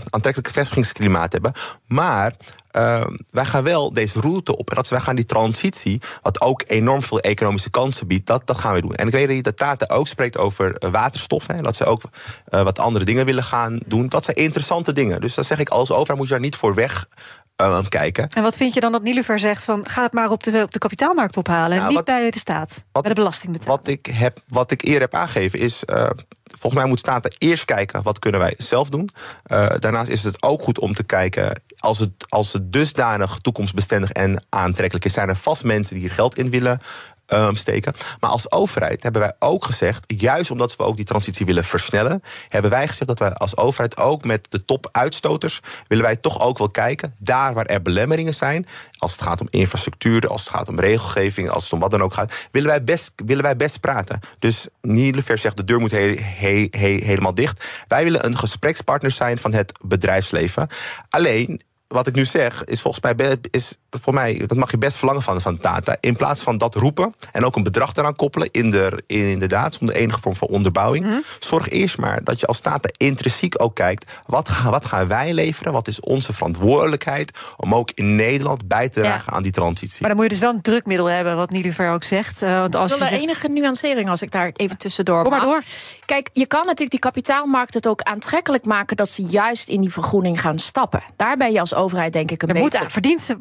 S4: een vestigingsklimaat hebben. Maar ehm, wij gaan wel deze route op. En dat is, wij gaan die transitie, wat ook enorm veel economische kansen biedt... dat, dat gaan we doen. En ik weet dat Tata ook spreekt over eh, waterstof. Hè, dat ze ook eh, wat andere dingen willen gaan doen. Dat zijn interessante dingen. Dus dat zeg ik, als overheid moet je daar niet voor weg eh, kijken.
S2: En wat vind je dan dat Nilufer zegt van ga het maar op de, op de kapitaalmarkt ophalen en
S4: Nou,
S2: niet
S4: wat-
S2: bij de staat, bij de belastingbetaler?
S4: Wat ik, heb, wat ik eerder heb aangegeven is... eh, volgens mij moet Staten eerst kijken wat kunnen wij zelf doen. Eh, daarnaast is het ook goed om te kijken... Als het, als het dusdanig toekomstbestendig en aantrekkelijk is... zijn er vast mensen die hier geld in willen ehm, steken. Maar als overheid hebben wij ook gezegd... juist omdat we ook die transitie willen versnellen... hebben wij gezegd dat wij als overheid ook met de top-uitstoters... willen wij toch ook wel kijken, daar waar er belemmeringen zijn... als het gaat om infrastructuur, als het gaat om regelgeving... als het om wat dan ook gaat, willen wij best, willen wij best praten. Dus Nielever zegt, de deur moet he- he- he- helemaal dicht. Wij willen een gesprekspartner zijn van het bedrijfsleven. Alleen wat ik nu zeg, is volgens mij, is voor mij, dat mag je best verlangen van, van Tata. In plaats van dat roepen en ook een bedrag eraan koppelen, in de, inderdaad, zonder enige vorm van onderbouwing. Zorg eerst maar dat je als Tata intrinsiek ook kijkt, wat, gaan- wat gaan wij leveren? Wat is onze verantwoordelijkheid om ook in Nederland bij te dragen aan die transitie?
S2: Maar dan moet je dus wel een drukmiddel hebben, wat Nilufer ook zegt. eh, want als
S3: Ik wil
S2: je
S3: er
S2: zegt-
S3: enige nuancering als ik daar even tussendoor
S2: Kom maar door.
S3: Kijk, je kan natuurlijk die kapitaalmarkt het ook aantrekkelijk maken dat ze juist in die vergroening gaan stappen. Daar ben je als overheid denk ik een
S2: er
S3: beetje.
S2: moet aan verdiend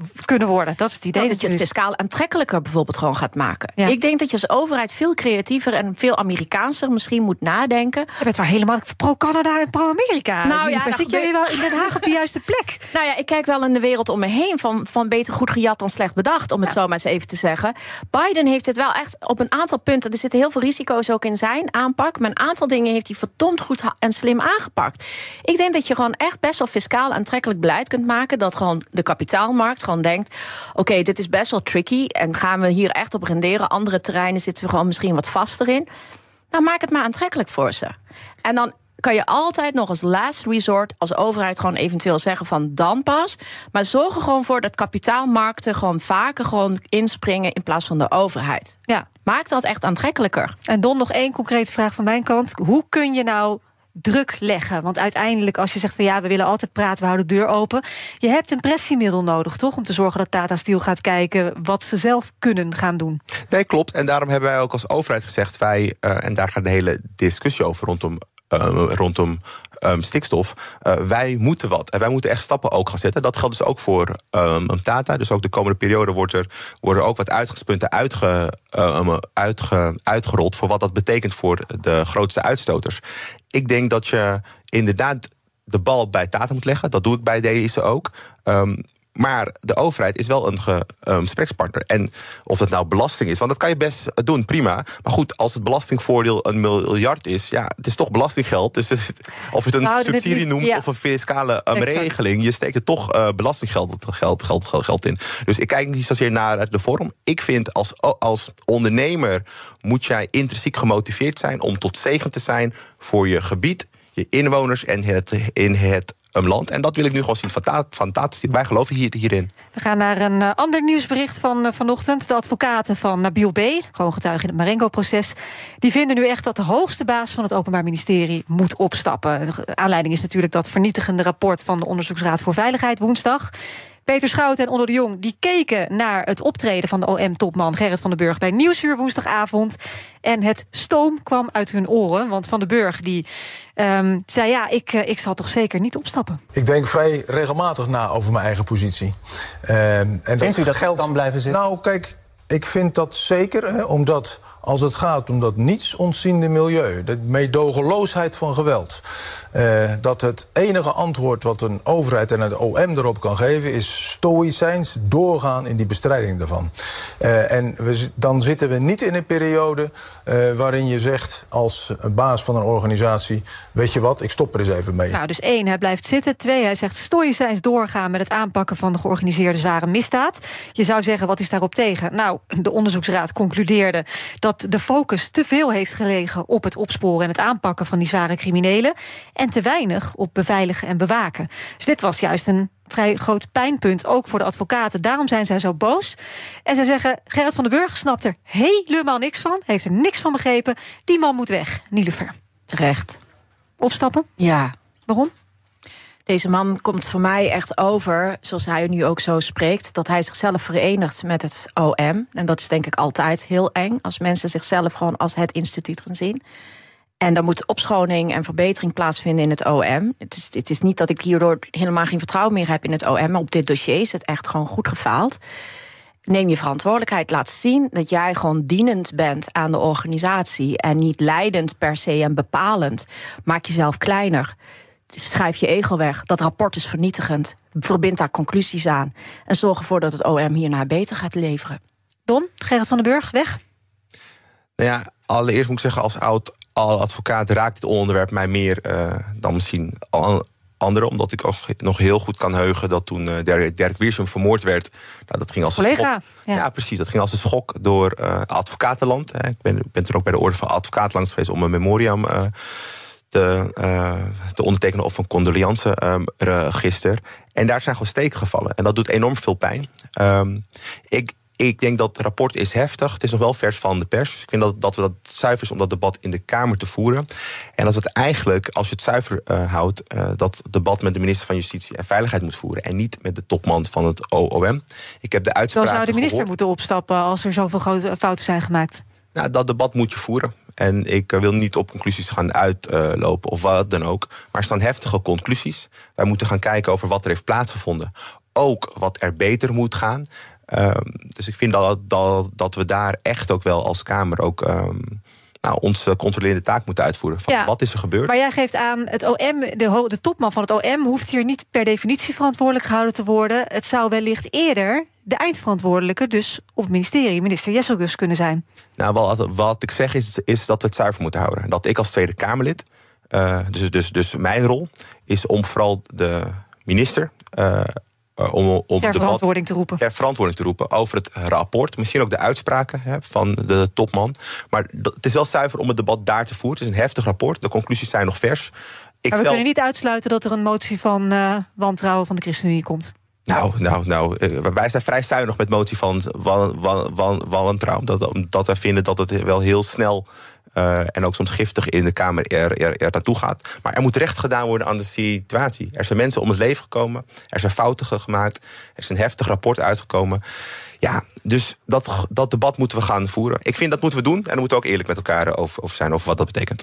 S2: kunnen worden, dat is het idee.
S3: dat je het fiscaal aantrekkelijker bijvoorbeeld gewoon gaat maken.
S2: Ja.
S3: Ik denk dat je als overheid veel creatiever en veel Amerikaanser misschien moet nadenken.
S2: Je bent wel helemaal pro-Canada en pro-Amerika.
S3: Nou ja, dat
S2: zit jij
S3: gebeurt-
S2: wel in Den Haag op de juiste plek?
S3: Nou ja, ik kijk wel in de wereld om me heen van, van beter goed gejat dan slecht bedacht, om het zo maar eens even te zeggen. Biden heeft het wel echt op een aantal punten. Er zitten heel veel risico's ook in zijn aanpak. Maar een aantal dingen heeft hij verdomd goed en slim aangepakt. Ik denk dat je gewoon echt best wel fiscaal aantrekkelijk beleid kunt maken. Dat gewoon de kapitaalmarkt gewoon denkt: oké, dit is best wel tricky. En gaan we hier echt op renderen? Andere terreinen zitten we gewoon misschien wat vaster in. Nou, maak het maar aantrekkelijk voor ze. En dan kan je altijd nog als last resort als overheid gewoon eventueel zeggen van dan pas. Maar zorg er gewoon voor dat kapitaalmarkten gewoon vaker gewoon inspringen in plaats van de overheid.
S2: Ja.
S3: Maak dat echt aantrekkelijker.
S2: En Don, nog één concrete vraag van mijn kant. Hoe kun je nou druk leggen? Want uiteindelijk, als je zegt van ja, we willen altijd praten, we houden de deur open. Je hebt een pressiemiddel nodig, toch? Om te zorgen dat Tata Steel gaat kijken wat ze zelf kunnen gaan doen.
S4: Nee, klopt. En daarom hebben wij ook als overheid gezegd... wij, eh, en daar gaat de hele discussie over rondom, eh, rondom ehm, stikstof... eh, wij moeten wat. En wij moeten echt stappen ook gaan zetten. Dat geldt dus ook voor ehm, Tata. Dus ook de komende periode wordt er, worden ook wat uitgangspunten uitge, ehm, uitge, uitgerold... voor wat dat betekent voor de grootste uitstoters. Ik denk dat je inderdaad de bal bij Tata moet leggen. Dat doe ik bij deze ook. Maar de overheid is wel een ehm, gesprekspartner. En of dat nou belasting is, want dat kan je best doen, prima. Maar goed, als het belastingvoordeel een miljard is, ja, het is toch belastinggeld. Dus het- of je het een
S2: Nou,
S4: subsidie
S2: die-
S4: noemt
S2: ja.
S4: of een fiscale
S2: Exact.
S4: regeling, je steekt er toch eh, belastinggeld geld, geld, geld, geld in. Dus ik kijk niet zozeer naar de vorm. Ik vind als, als ondernemer moet jij intrinsiek gemotiveerd zijn om tot zegen te zijn voor je gebied, je inwoners en het, in het um, land. En dat wil ik nu gewoon zien Tata. Wij geloven hier, hierin.
S2: We gaan naar een uh, ander nieuwsbericht van uh, vanochtend. De advocaten van Nabil B., kroongetuige in het Marengo-proces... die vinden nu echt dat de hoogste baas van het Openbaar Ministerie moet opstappen. De aanleiding is natuurlijk dat vernietigende rapport... van de Onderzoeksraad voor Veiligheid woensdag... Peter Schouten en Onno de Jong die keken naar het optreden van de OM-topman Gerrit van den Burg bij Nieuwsuur woensdagavond. En het stoom kwam uit hun oren. Want Van den Burg die um, zei: Ja, ik, uh, ik zal toch zeker niet opstappen.
S8: Ik denk vrij regelmatig na over mijn eigen positie.
S9: Um, en Vindt dat u dat geld kan blijven zitten?
S8: Nou, kijk, ik vind dat zeker, hè, omdat als het gaat om dat niets ontziende milieu, de meedogenloosheid van geweld. Uh, dat het enige antwoord wat een overheid en het OM erop kan geven, is stoïcijns doorgaan in die bestrijding daarvan. Uh, en we, dan zitten we niet in een periode uh, waarin je zegt als baas van een organisatie: Weet je wat, ik stop er eens even mee.
S2: Nou, dus één, hij blijft zitten. Twee, hij zegt stoïcijns doorgaan met het aanpakken van de georganiseerde zware misdaad. Je zou zeggen, wat is daarop tegen? Nou, de onderzoeksraad concludeerde dat de focus te veel heeft gelegen op het opsporen en het aanpakken van die zware criminelen. En te weinig op beveiligen en bewaken. Dus dit was juist een vrij groot pijnpunt, ook voor de advocaten. Daarom zijn zij zo boos. En zij zeggen, Gerrit van den Burg snapt er helemaal niks van... heeft er niks van begrepen. Die man moet weg, Nielever.
S3: Terecht.
S2: Opstappen?
S3: Ja.
S2: Waarom?
S3: Deze man komt voor mij echt over, zoals hij nu ook zo spreekt, dat hij zichzelf verenigt met het OM. En dat is denk ik altijd heel eng als mensen zichzelf gewoon als het instituut gaan zien. En dan moet opschoning en verbetering plaatsvinden in het OM. Het is, het is niet dat ik hierdoor helemaal geen vertrouwen meer heb in het OM, maar op dit dossier is het echt gewoon goed gefaald. Neem je verantwoordelijkheid, laat zien dat jij gewoon dienend bent aan de organisatie en niet leidend per se en bepalend. Maak jezelf kleiner. Schrijf je ego weg. Dat rapport is vernietigend. Verbind daar conclusies aan. En zorg ervoor dat het OM hierna beter gaat leveren.
S2: Don, Gerrit van den Burg, weg.
S4: Nou ja, allereerst moet ik zeggen, als oud advocaat raakt dit onderwerp mij meer uh, dan misschien anderen. Omdat ik ook nog heel goed kan heugen dat toen uh, Dirk Wiersum vermoord werd. Nou, dat ging als
S2: Collega,
S4: een schok. Ja. precies. Dat ging als een schok door uh, advocatenland. Hè. Ik ben, ben toen ook bij de Orde van Advocaat langs geweest om een memoriam te, te ondertekenen of een condoleance-register. Um, en daar zijn gewoon steken gevallen. En dat doet enorm veel pijn. Um, ik, ik denk dat het rapport is heftig. Het is nog wel vers van de pers. Dus ik vind dat, dat we dat zuiver is om dat debat in de Kamer te voeren. En dat we het eigenlijk, als je het zuiver uh, houdt... Uh, dat debat met de minister van Justitie en Veiligheid moet voeren. En niet met de topman van het OOM. Ik heb de uitspraak
S2: Dan zou de minister
S4: gehoord.
S2: moeten opstappen... als er zoveel grote fouten zijn gemaakt.
S4: Nou, dat debat moet je voeren. En ik wil niet op conclusies gaan uitlopen of wat dan ook. Maar er staan heftige conclusies. Wij moeten gaan kijken over wat er heeft plaatsgevonden. Ook wat er beter moet gaan. Um, dus ik vind dat, dat, dat we daar echt ook wel als Kamer ook. Um, nou, onze controlerende taak moeten uitvoeren. Van
S2: Ja.
S4: Wat is er gebeurd?
S2: Maar jij geeft aan, het OM, de, de topman van het OM hoeft hier niet per definitie verantwoordelijk gehouden te worden. Het zou wellicht eerder de eindverantwoordelijke, dus op het ministerie, minister Jesselgus, kunnen zijn.
S4: Nou, wat, wat ik zeg is, is dat we het zuiver moeten houden. Dat ik als Tweede Kamerlid, uh, dus, dus, dus mijn rol, is om vooral de minister. Uh, uh, om, om
S2: Ter
S4: debat
S2: verantwoording te roepen.
S4: ter verantwoording te roepen over het rapport. Misschien ook de uitspraken hè, van de topman. Maar dat- het is wel zuiver om het debat daar te voeren. Het is een heftig rapport. De conclusies zijn nog vers. Ik
S2: maar we
S4: zelf-
S2: kunnen niet uitsluiten dat er een motie van eh, wantrouwen van de ChristenUnie komt.
S4: Nou, nou, nou, eh, wij zijn vrij zuinig met motie van wan- wan- wan- wantrouwen. Dat, omdat wij vinden dat het wel heel snel eh, en ook soms giftig in de Kamer er, er, naartoe gaat. Maar er moet recht gedaan worden aan de situatie. Er zijn mensen om het leven gekomen. Er zijn fouten ge- gemaakt. Er is een heftig rapport uitgekomen. Ja, dus dat, dat debat moeten we gaan voeren. Ik vind dat moeten we doen. En dan moeten we ook eerlijk met elkaar over, over zijn over wat dat betekent.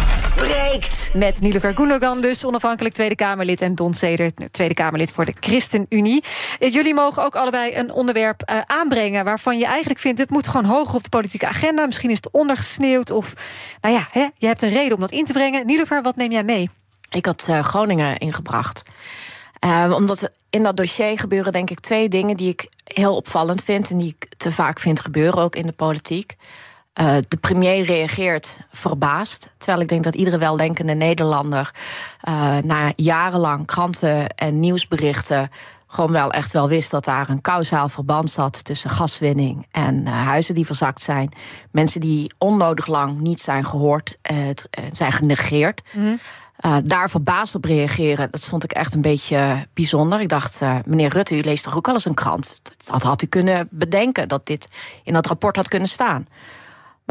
S1: breekt.
S2: Met Nilofer Gundogan dus, onafhankelijk Tweede Kamerlid... en Don Seder, Tweede Kamerlid voor de ChristenUnie. Eh, Jullie mogen ook allebei een onderwerp eh, aanbrengen... waarvan je eigenlijk vindt, het moet gewoon hoger op de politieke agenda. Misschien is het ondergesneeuwd of... Nou ja, hè, je hebt een reden om dat in te brengen. Nilofer, wat neem jij mee?
S3: Ik had eh, Groningen ingebracht. Eh, omdat in dat dossier gebeuren denk ik twee dingen die ik heel opvallend vind... en die ik te vaak vind gebeuren, ook in de politiek. Uh, de premier reageert verbaasd. Terwijl ik denk dat iedere weldenkende Nederlander uh, na jarenlang kranten en nieuwsberichten gewoon wel echt wel wist dat daar een kausaal verband zat tussen gaswinning en uh, huizen die verzakt zijn. Mensen die onnodig lang niet zijn gehoord, zijn genegeerd. Mm. Uh, daar verbaasd op reageren, dat vond ik echt een beetje bijzonder. Ik dacht, uh, meneer Rutte, u leest toch ook al eens een krant? Dat had u kunnen bedenken dat dit in dat rapport had kunnen staan.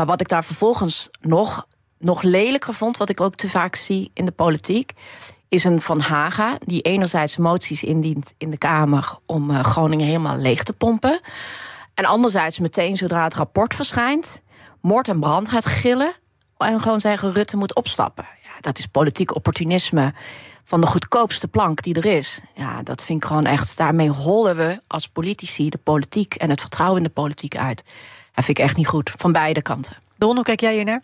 S3: Maar wat ik daar vervolgens nog, nog lelijker vond, wat ik ook te vaak zie in de politiek, is een Van Haga die enerzijds moties indient in de Kamer om uh, Groningen helemaal leeg te pompen. En anderzijds meteen zodra het rapport verschijnt, moord en brand gaat gillen en gewoon zeggen Rutte moet opstappen. Ja, dat is politiek opportunisme van de goedkoopste plank die er is. Ja, dat vind ik gewoon echt. Daarmee hollen we als politici de politiek en het vertrouwen in de politiek uit. Dat vind ik echt niet goed, van beide kanten.
S2: Don, hoe kijk jij hier naar?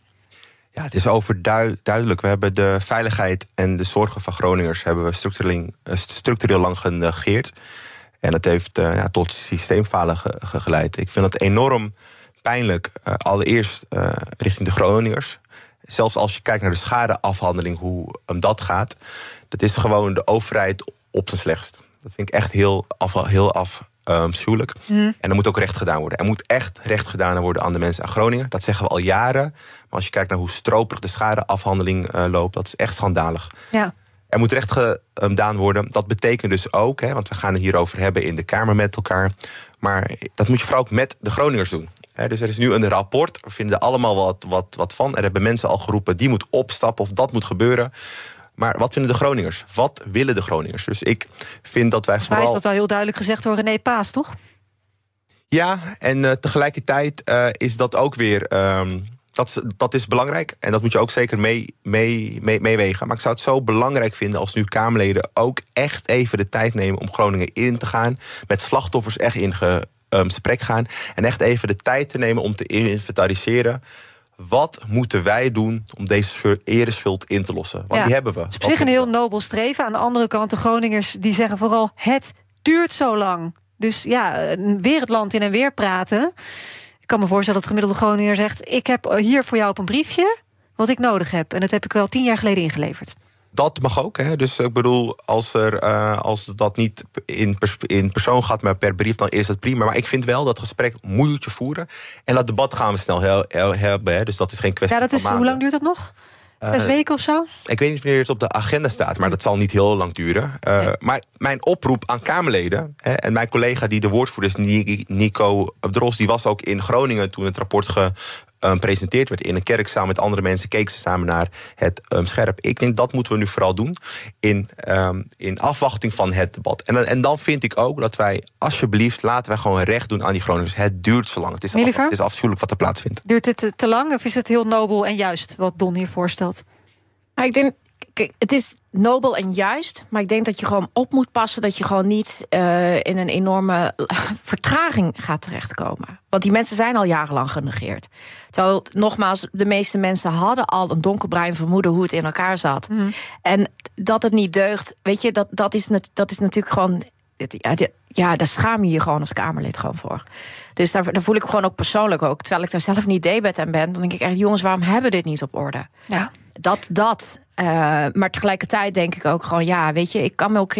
S4: Ja, het is overduidelijk. We hebben de veiligheid en de zorgen van Groningers hebben we structureel, eh, structureel lang genegeerd. En dat heeft uh, ja, tot systeemfalen ge, geleid. Ik vind het enorm pijnlijk, uh, allereerst uh, richting de Groningers. Zelfs als je kijkt naar de schadeafhandeling, hoe um, dat gaat. Dat is gewoon de overheid op zijn slechtst. Dat vind ik echt heel, af, heel af, Mm. En er moet ook recht gedaan worden. Er moet echt recht gedaan worden aan de mensen aan Groningen. Dat zeggen we al jaren. Maar als je kijkt naar hoe stroperig de schadeafhandeling uh, loopt, dat is echt schandalig.
S2: Ja.
S4: Er moet recht gedaan worden. Dat betekent dus ook, hè, want we gaan het hierover hebben in de Kamer met elkaar. Maar dat moet je vooral ook met de Groningers doen. dus er is nu een rapport. We vinden er allemaal wat, wat, wat van. Er hebben mensen al geroepen, die moet opstappen of dat moet gebeuren. Maar wat vinden de Groningers? Wat willen de Groningers? Dus ik vind dat wij vooral...
S2: Maar is dat wel heel duidelijk gezegd door René Paas, toch?
S4: Ja, en uh, tegelijkertijd uh, is dat ook weer... Um, dat, dat is belangrijk en dat moet je ook zeker meewegen. Mee, mee, meewegen. maar ik zou het zo belangrijk vinden als nu Kamerleden ook echt even de tijd nemen om Groningen in te gaan. Met slachtoffers echt in gesprek gaan. En echt even de tijd te nemen om te inventariseren. Wat moeten wij doen om deze ereschuld in te lossen? Want die hebben we. Het
S2: is op zich een heel nobel streven. Aan de andere kant, de Groningers die zeggen vooral: het duurt zo lang. Dus ja, weer het land in en weer praten. Ik kan me voorstellen dat de gemiddelde Groninger zegt: Ik heb hier voor jou op een briefje wat ik nodig heb. En dat heb ik wel tien jaar geleden ingeleverd.
S4: Dat mag ook. Hè. Dus ik bedoel, als, er, uh, als dat niet in, pers in persoon gaat, maar per brief, dan is dat prima. Maar ik vind wel dat gesprek moet je voeren. En dat debat gaan we snel hebben. Hè. Dus dat is geen kwestie
S2: ja, dat is, Hoe lang duurt dat nog? Zes uh, weken of zo?
S4: Ik weet niet wanneer het op de agenda staat, maar dat zal niet heel lang duren. Uh, nee. Maar mijn oproep aan Kamerleden hè, en mijn collega die de woordvoerder is, Nico Dros, die was ook in Groningen toen het rapport ge, presenteerd werd in een kerk samen met andere mensen, keken ze samen naar het um, scherp. Ik denk dat moeten we nu vooral doen in, um, in afwachting van het debat. En, en dan vind ik ook dat wij, alsjeblieft, laten wij gewoon recht doen aan die Groningers. Het duurt zo lang. Het is, af, het is afschuwelijk wat er plaatsvindt.
S2: Duurt het te, te lang of is het heel nobel en juist wat Don hier voorstelt?
S3: ik denk Kijk, het is nobel en juist, maar ik denk dat je gewoon op moet passen dat je gewoon niet uh, in een enorme vertraging gaat terechtkomen. Want die mensen zijn al jarenlang genegeerd. Terwijl, nogmaals, de meeste mensen hadden al een donkerbruin vermoeden hoe het in elkaar zat. Mm. En dat het niet deugt, weet je, dat, dat, is, dat is natuurlijk gewoon. Ja, daar schaam je je gewoon als Kamerlid gewoon voor. Dus daar, daar, voel ik gewoon ook persoonlijk ook. Terwijl ik daar zelf niet debet aan ben, dan denk ik echt, jongens, waarom hebben we dit niet op orde?
S2: Ja.
S3: Dat, dat. Uh, maar tegelijkertijd denk ik ook gewoon, ja, weet je, ik kan me ook.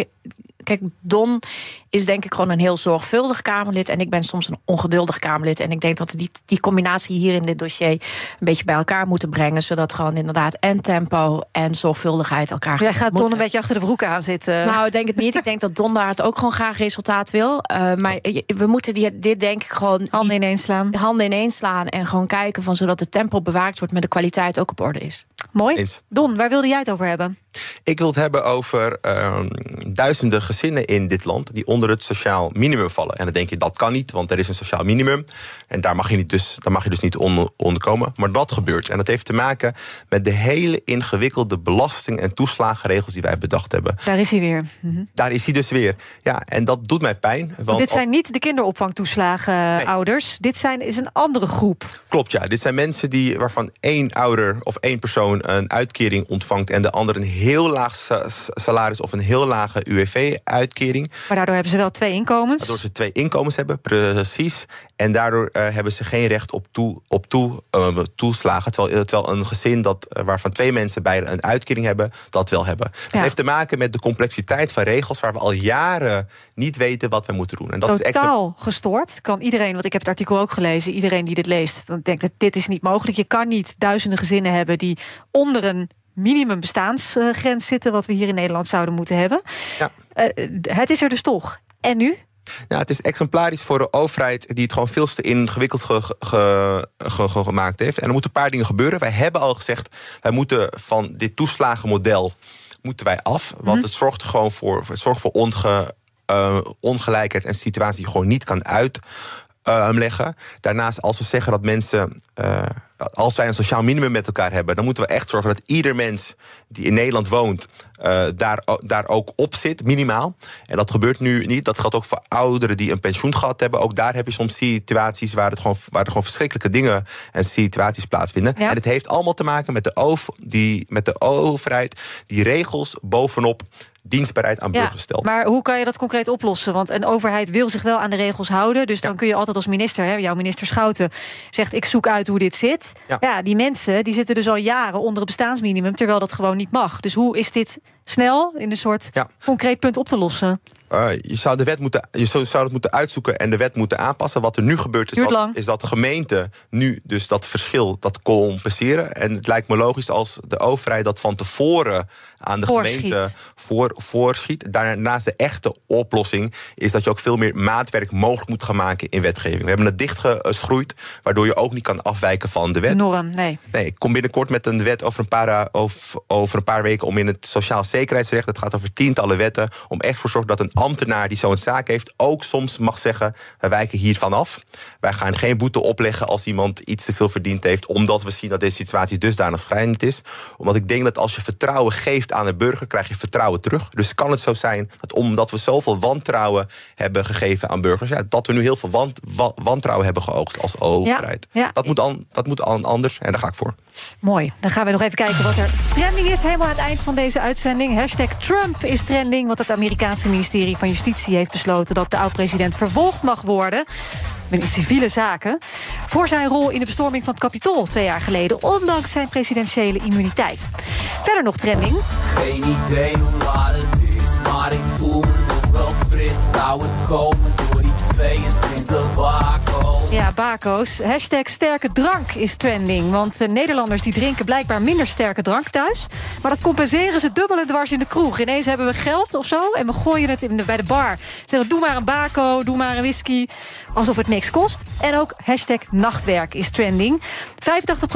S3: Kijk, Don is denk ik gewoon een heel zorgvuldig Kamerlid. En ik ben soms een ongeduldig Kamerlid. En ik denk dat we die, die combinatie hier in dit dossier een beetje bij elkaar moeten brengen. Zodat gewoon inderdaad en tempo en zorgvuldigheid elkaar.
S2: Jij gaat Don een beetje achter de broek aan zitten.
S3: Nou, ik denk het niet. ik denk dat Don daar het ook gewoon graag resultaat wil. Uh, maar we moeten die, dit denk ik gewoon.
S2: Handen ineens slaan.
S3: Handen ineens slaan. En gewoon kijken van zodat het tempo bewaakt wordt, maar de kwaliteit ook op orde is.
S2: Mooi.
S4: Eens.
S2: Don, waar wilde jij het over hebben?
S4: Ik wil het hebben over uh, duizenden gezinnen in dit land die onder het sociaal minimum vallen. En dan denk je dat kan niet, want er is een sociaal minimum. En daar mag je, niet dus, daar mag je dus niet onder, onder komen. Maar dat gebeurt. En dat heeft te maken met de hele ingewikkelde belasting- en toeslagenregels die wij bedacht hebben.
S2: Daar is hij weer. Mm-hmm.
S4: Daar is hij dus weer. Ja, en dat doet mij pijn. Want
S2: dit zijn niet de kinderopvangtoeslagen, nee. ouders. Dit zijn, is een andere groep.
S4: Klopt, ja. Dit zijn mensen die, waarvan één ouder of één persoon een uitkering ontvangt en de ander een heel laag salaris of een heel lage UWV-uitkering.
S2: Maar daardoor hebben ze wel twee inkomens.
S4: Waardoor ze twee inkomens hebben, precies. En daardoor uh, hebben ze geen recht op, toe, op toe, uh, toeslagen. Terwijl, terwijl een gezin dat, uh, waarvan twee mensen beide een uitkering hebben, dat wel hebben. Ja. Dat heeft te maken met de complexiteit van regels waar we al jaren niet weten wat we moeten doen.
S2: En dat Totaal is extra... gestoord. Kan iedereen, want ik heb het artikel ook gelezen, iedereen die dit leest, dan denkt dat dit is niet mogelijk. Je kan niet duizenden gezinnen hebben die onder een minimumbestaansgrens zitten, wat we hier in Nederland zouden moeten hebben. Ja. het is er dus toch. En nu?
S4: Nou, het is exemplarisch voor de overheid die het gewoon veel te ingewikkeld ge, ge, ge, gemaakt heeft. En er moeten een paar dingen gebeuren. Wij hebben al gezegd, wij moeten van dit toeslagenmodel moeten wij af. Want mhm. het zorgt gewoon voor, het zorgt voor onge, uh, ongelijkheid en situatie die gewoon niet kan uit uh, leggen. Daarnaast, als we zeggen dat mensen. Uh, als wij een sociaal minimum met elkaar hebben, dan moeten we echt zorgen dat ieder mens die in Nederland woont, uh, daar, daar ook op zit, minimaal. En dat gebeurt nu niet. Dat geldt ook voor ouderen die een pensioen gehad hebben. Ook daar heb je soms situaties waar, het gewoon, waar er gewoon verschrikkelijke dingen en situaties plaatsvinden. Ja. En het heeft allemaal te maken met de, over, die, met de overheid die regels bovenop dienstbaarheid aan burgers stelt.
S2: Maar hoe kan je dat concreet oplossen? Want een overheid wil zich wel aan de regels houden. Dus dan kun je altijd als minister, hè, jouw minister Schouten, zegt: ik zoek uit hoe dit zit. Ja. die mensen die zitten dus al jaren onder het bestaansminimum, terwijl dat gewoon niet mag. Dus hoe is dit snel in een soort concreet punt op te lossen?
S4: Uh, je zou de wet moeten, je zou, zou het moeten uitzoeken en de wet moeten aanpassen. Wat er nu gebeurt is, dat, is dat de gemeente nu dus dat verschil dat compenseren. En het lijkt me logisch als de overheid dat van tevoren aan de gemeente voor, voorschiet. Daarnaast de echte oplossing is dat je ook veel meer maatwerk mogelijk moet gaan maken in wetgeving. We hebben het dichtgeschroeid, waardoor je ook niet kan afwijken van de wet.
S2: Norm, nee.
S4: Nee, ik kom binnenkort met een wet over een paar, over, over een paar weken om in het sociaal zekerheidsrecht, het gaat over tientallen wetten, om echt voor zorgen dat een ambtenaar die zo'n zaak heeft ook soms mag zeggen: wij wijken hiervan af. Wij gaan geen boete opleggen als iemand iets te veel verdiend heeft, omdat we zien dat deze situatie dusdanig schrijnend is. Omdat ik denk dat als je vertrouwen geeft aan de burger, krijg je vertrouwen terug. Dus kan het zo zijn dat omdat we zoveel wantrouwen hebben gegeven aan burgers, ja, dat we nu heel veel want, wantrouwen hebben geoogst als overheid. Ja, Dat, moet an, dat moet anders en daar ga ik voor.
S2: Mooi. Dan gaan we nog even kijken wat er trending is. Helemaal aan het eind van deze uitzending. Hashtag Trump is trending. Want het Amerikaanse ministerie van Justitie heeft besloten... dat de oud-president vervolgd mag worden met civiele zaken... voor zijn rol in de bestorming van het Capitool twee jaar geleden... ondanks zijn presidentiële immuniteit. Verder nog trending. Geen idee hoe laat het is, maar ik voel me nog wel fris. Zou het komen door die 22 bako's? Ja, bako's. Hashtag sterke drank is trending. Want uh, Nederlanders die drinken blijkbaar minder sterke drank thuis. Maar dat compenseren ze dubbel en dwars in de kroeg. Ineens hebben we geld of zo en we gooien het in bij de bar. Zeggen, doe maar een bako, doe maar een whisky. Alsof het niks kost. En ook hashtag nachtwerk is trending. 85%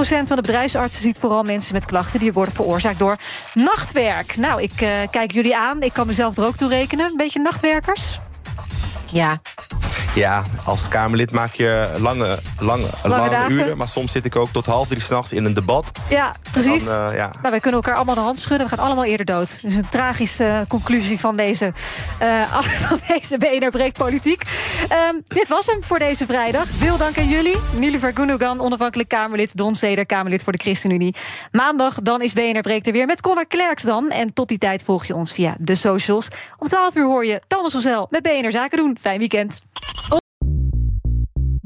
S2: van de bedrijfsartsen ziet vooral mensen met klachten... die worden veroorzaakt door nachtwerk. Nou, ik uh, kijk jullie aan. Ik kan mezelf er ook toe rekenen. Een beetje nachtwerkers?
S3: Ja.
S4: Ja, als Kamerlid maak je lange, lange, lange, uren. Maar soms zit ik ook tot half drie s'nachts in een debat.
S2: Ja, precies. Dan, uh, ja. Nou, wij kunnen elkaar allemaal de hand schudden. We gaan allemaal eerder dood. Dus een tragische conclusie van deze, uh, van deze BNR Breek Politiek. Um, dit was hem voor deze vrijdag. Veel dank aan jullie. Niliver Gundogan, onafhankelijk Kamerlid. Don Zeder, Kamerlid voor de ChristenUnie. Maandag dan is BNR er weer met Connor Klerks dan. En tot die tijd volg je ons via de socials. Om 12 uur hoor je Thomas Zel met BNR Zaken doen. Fijn weekend.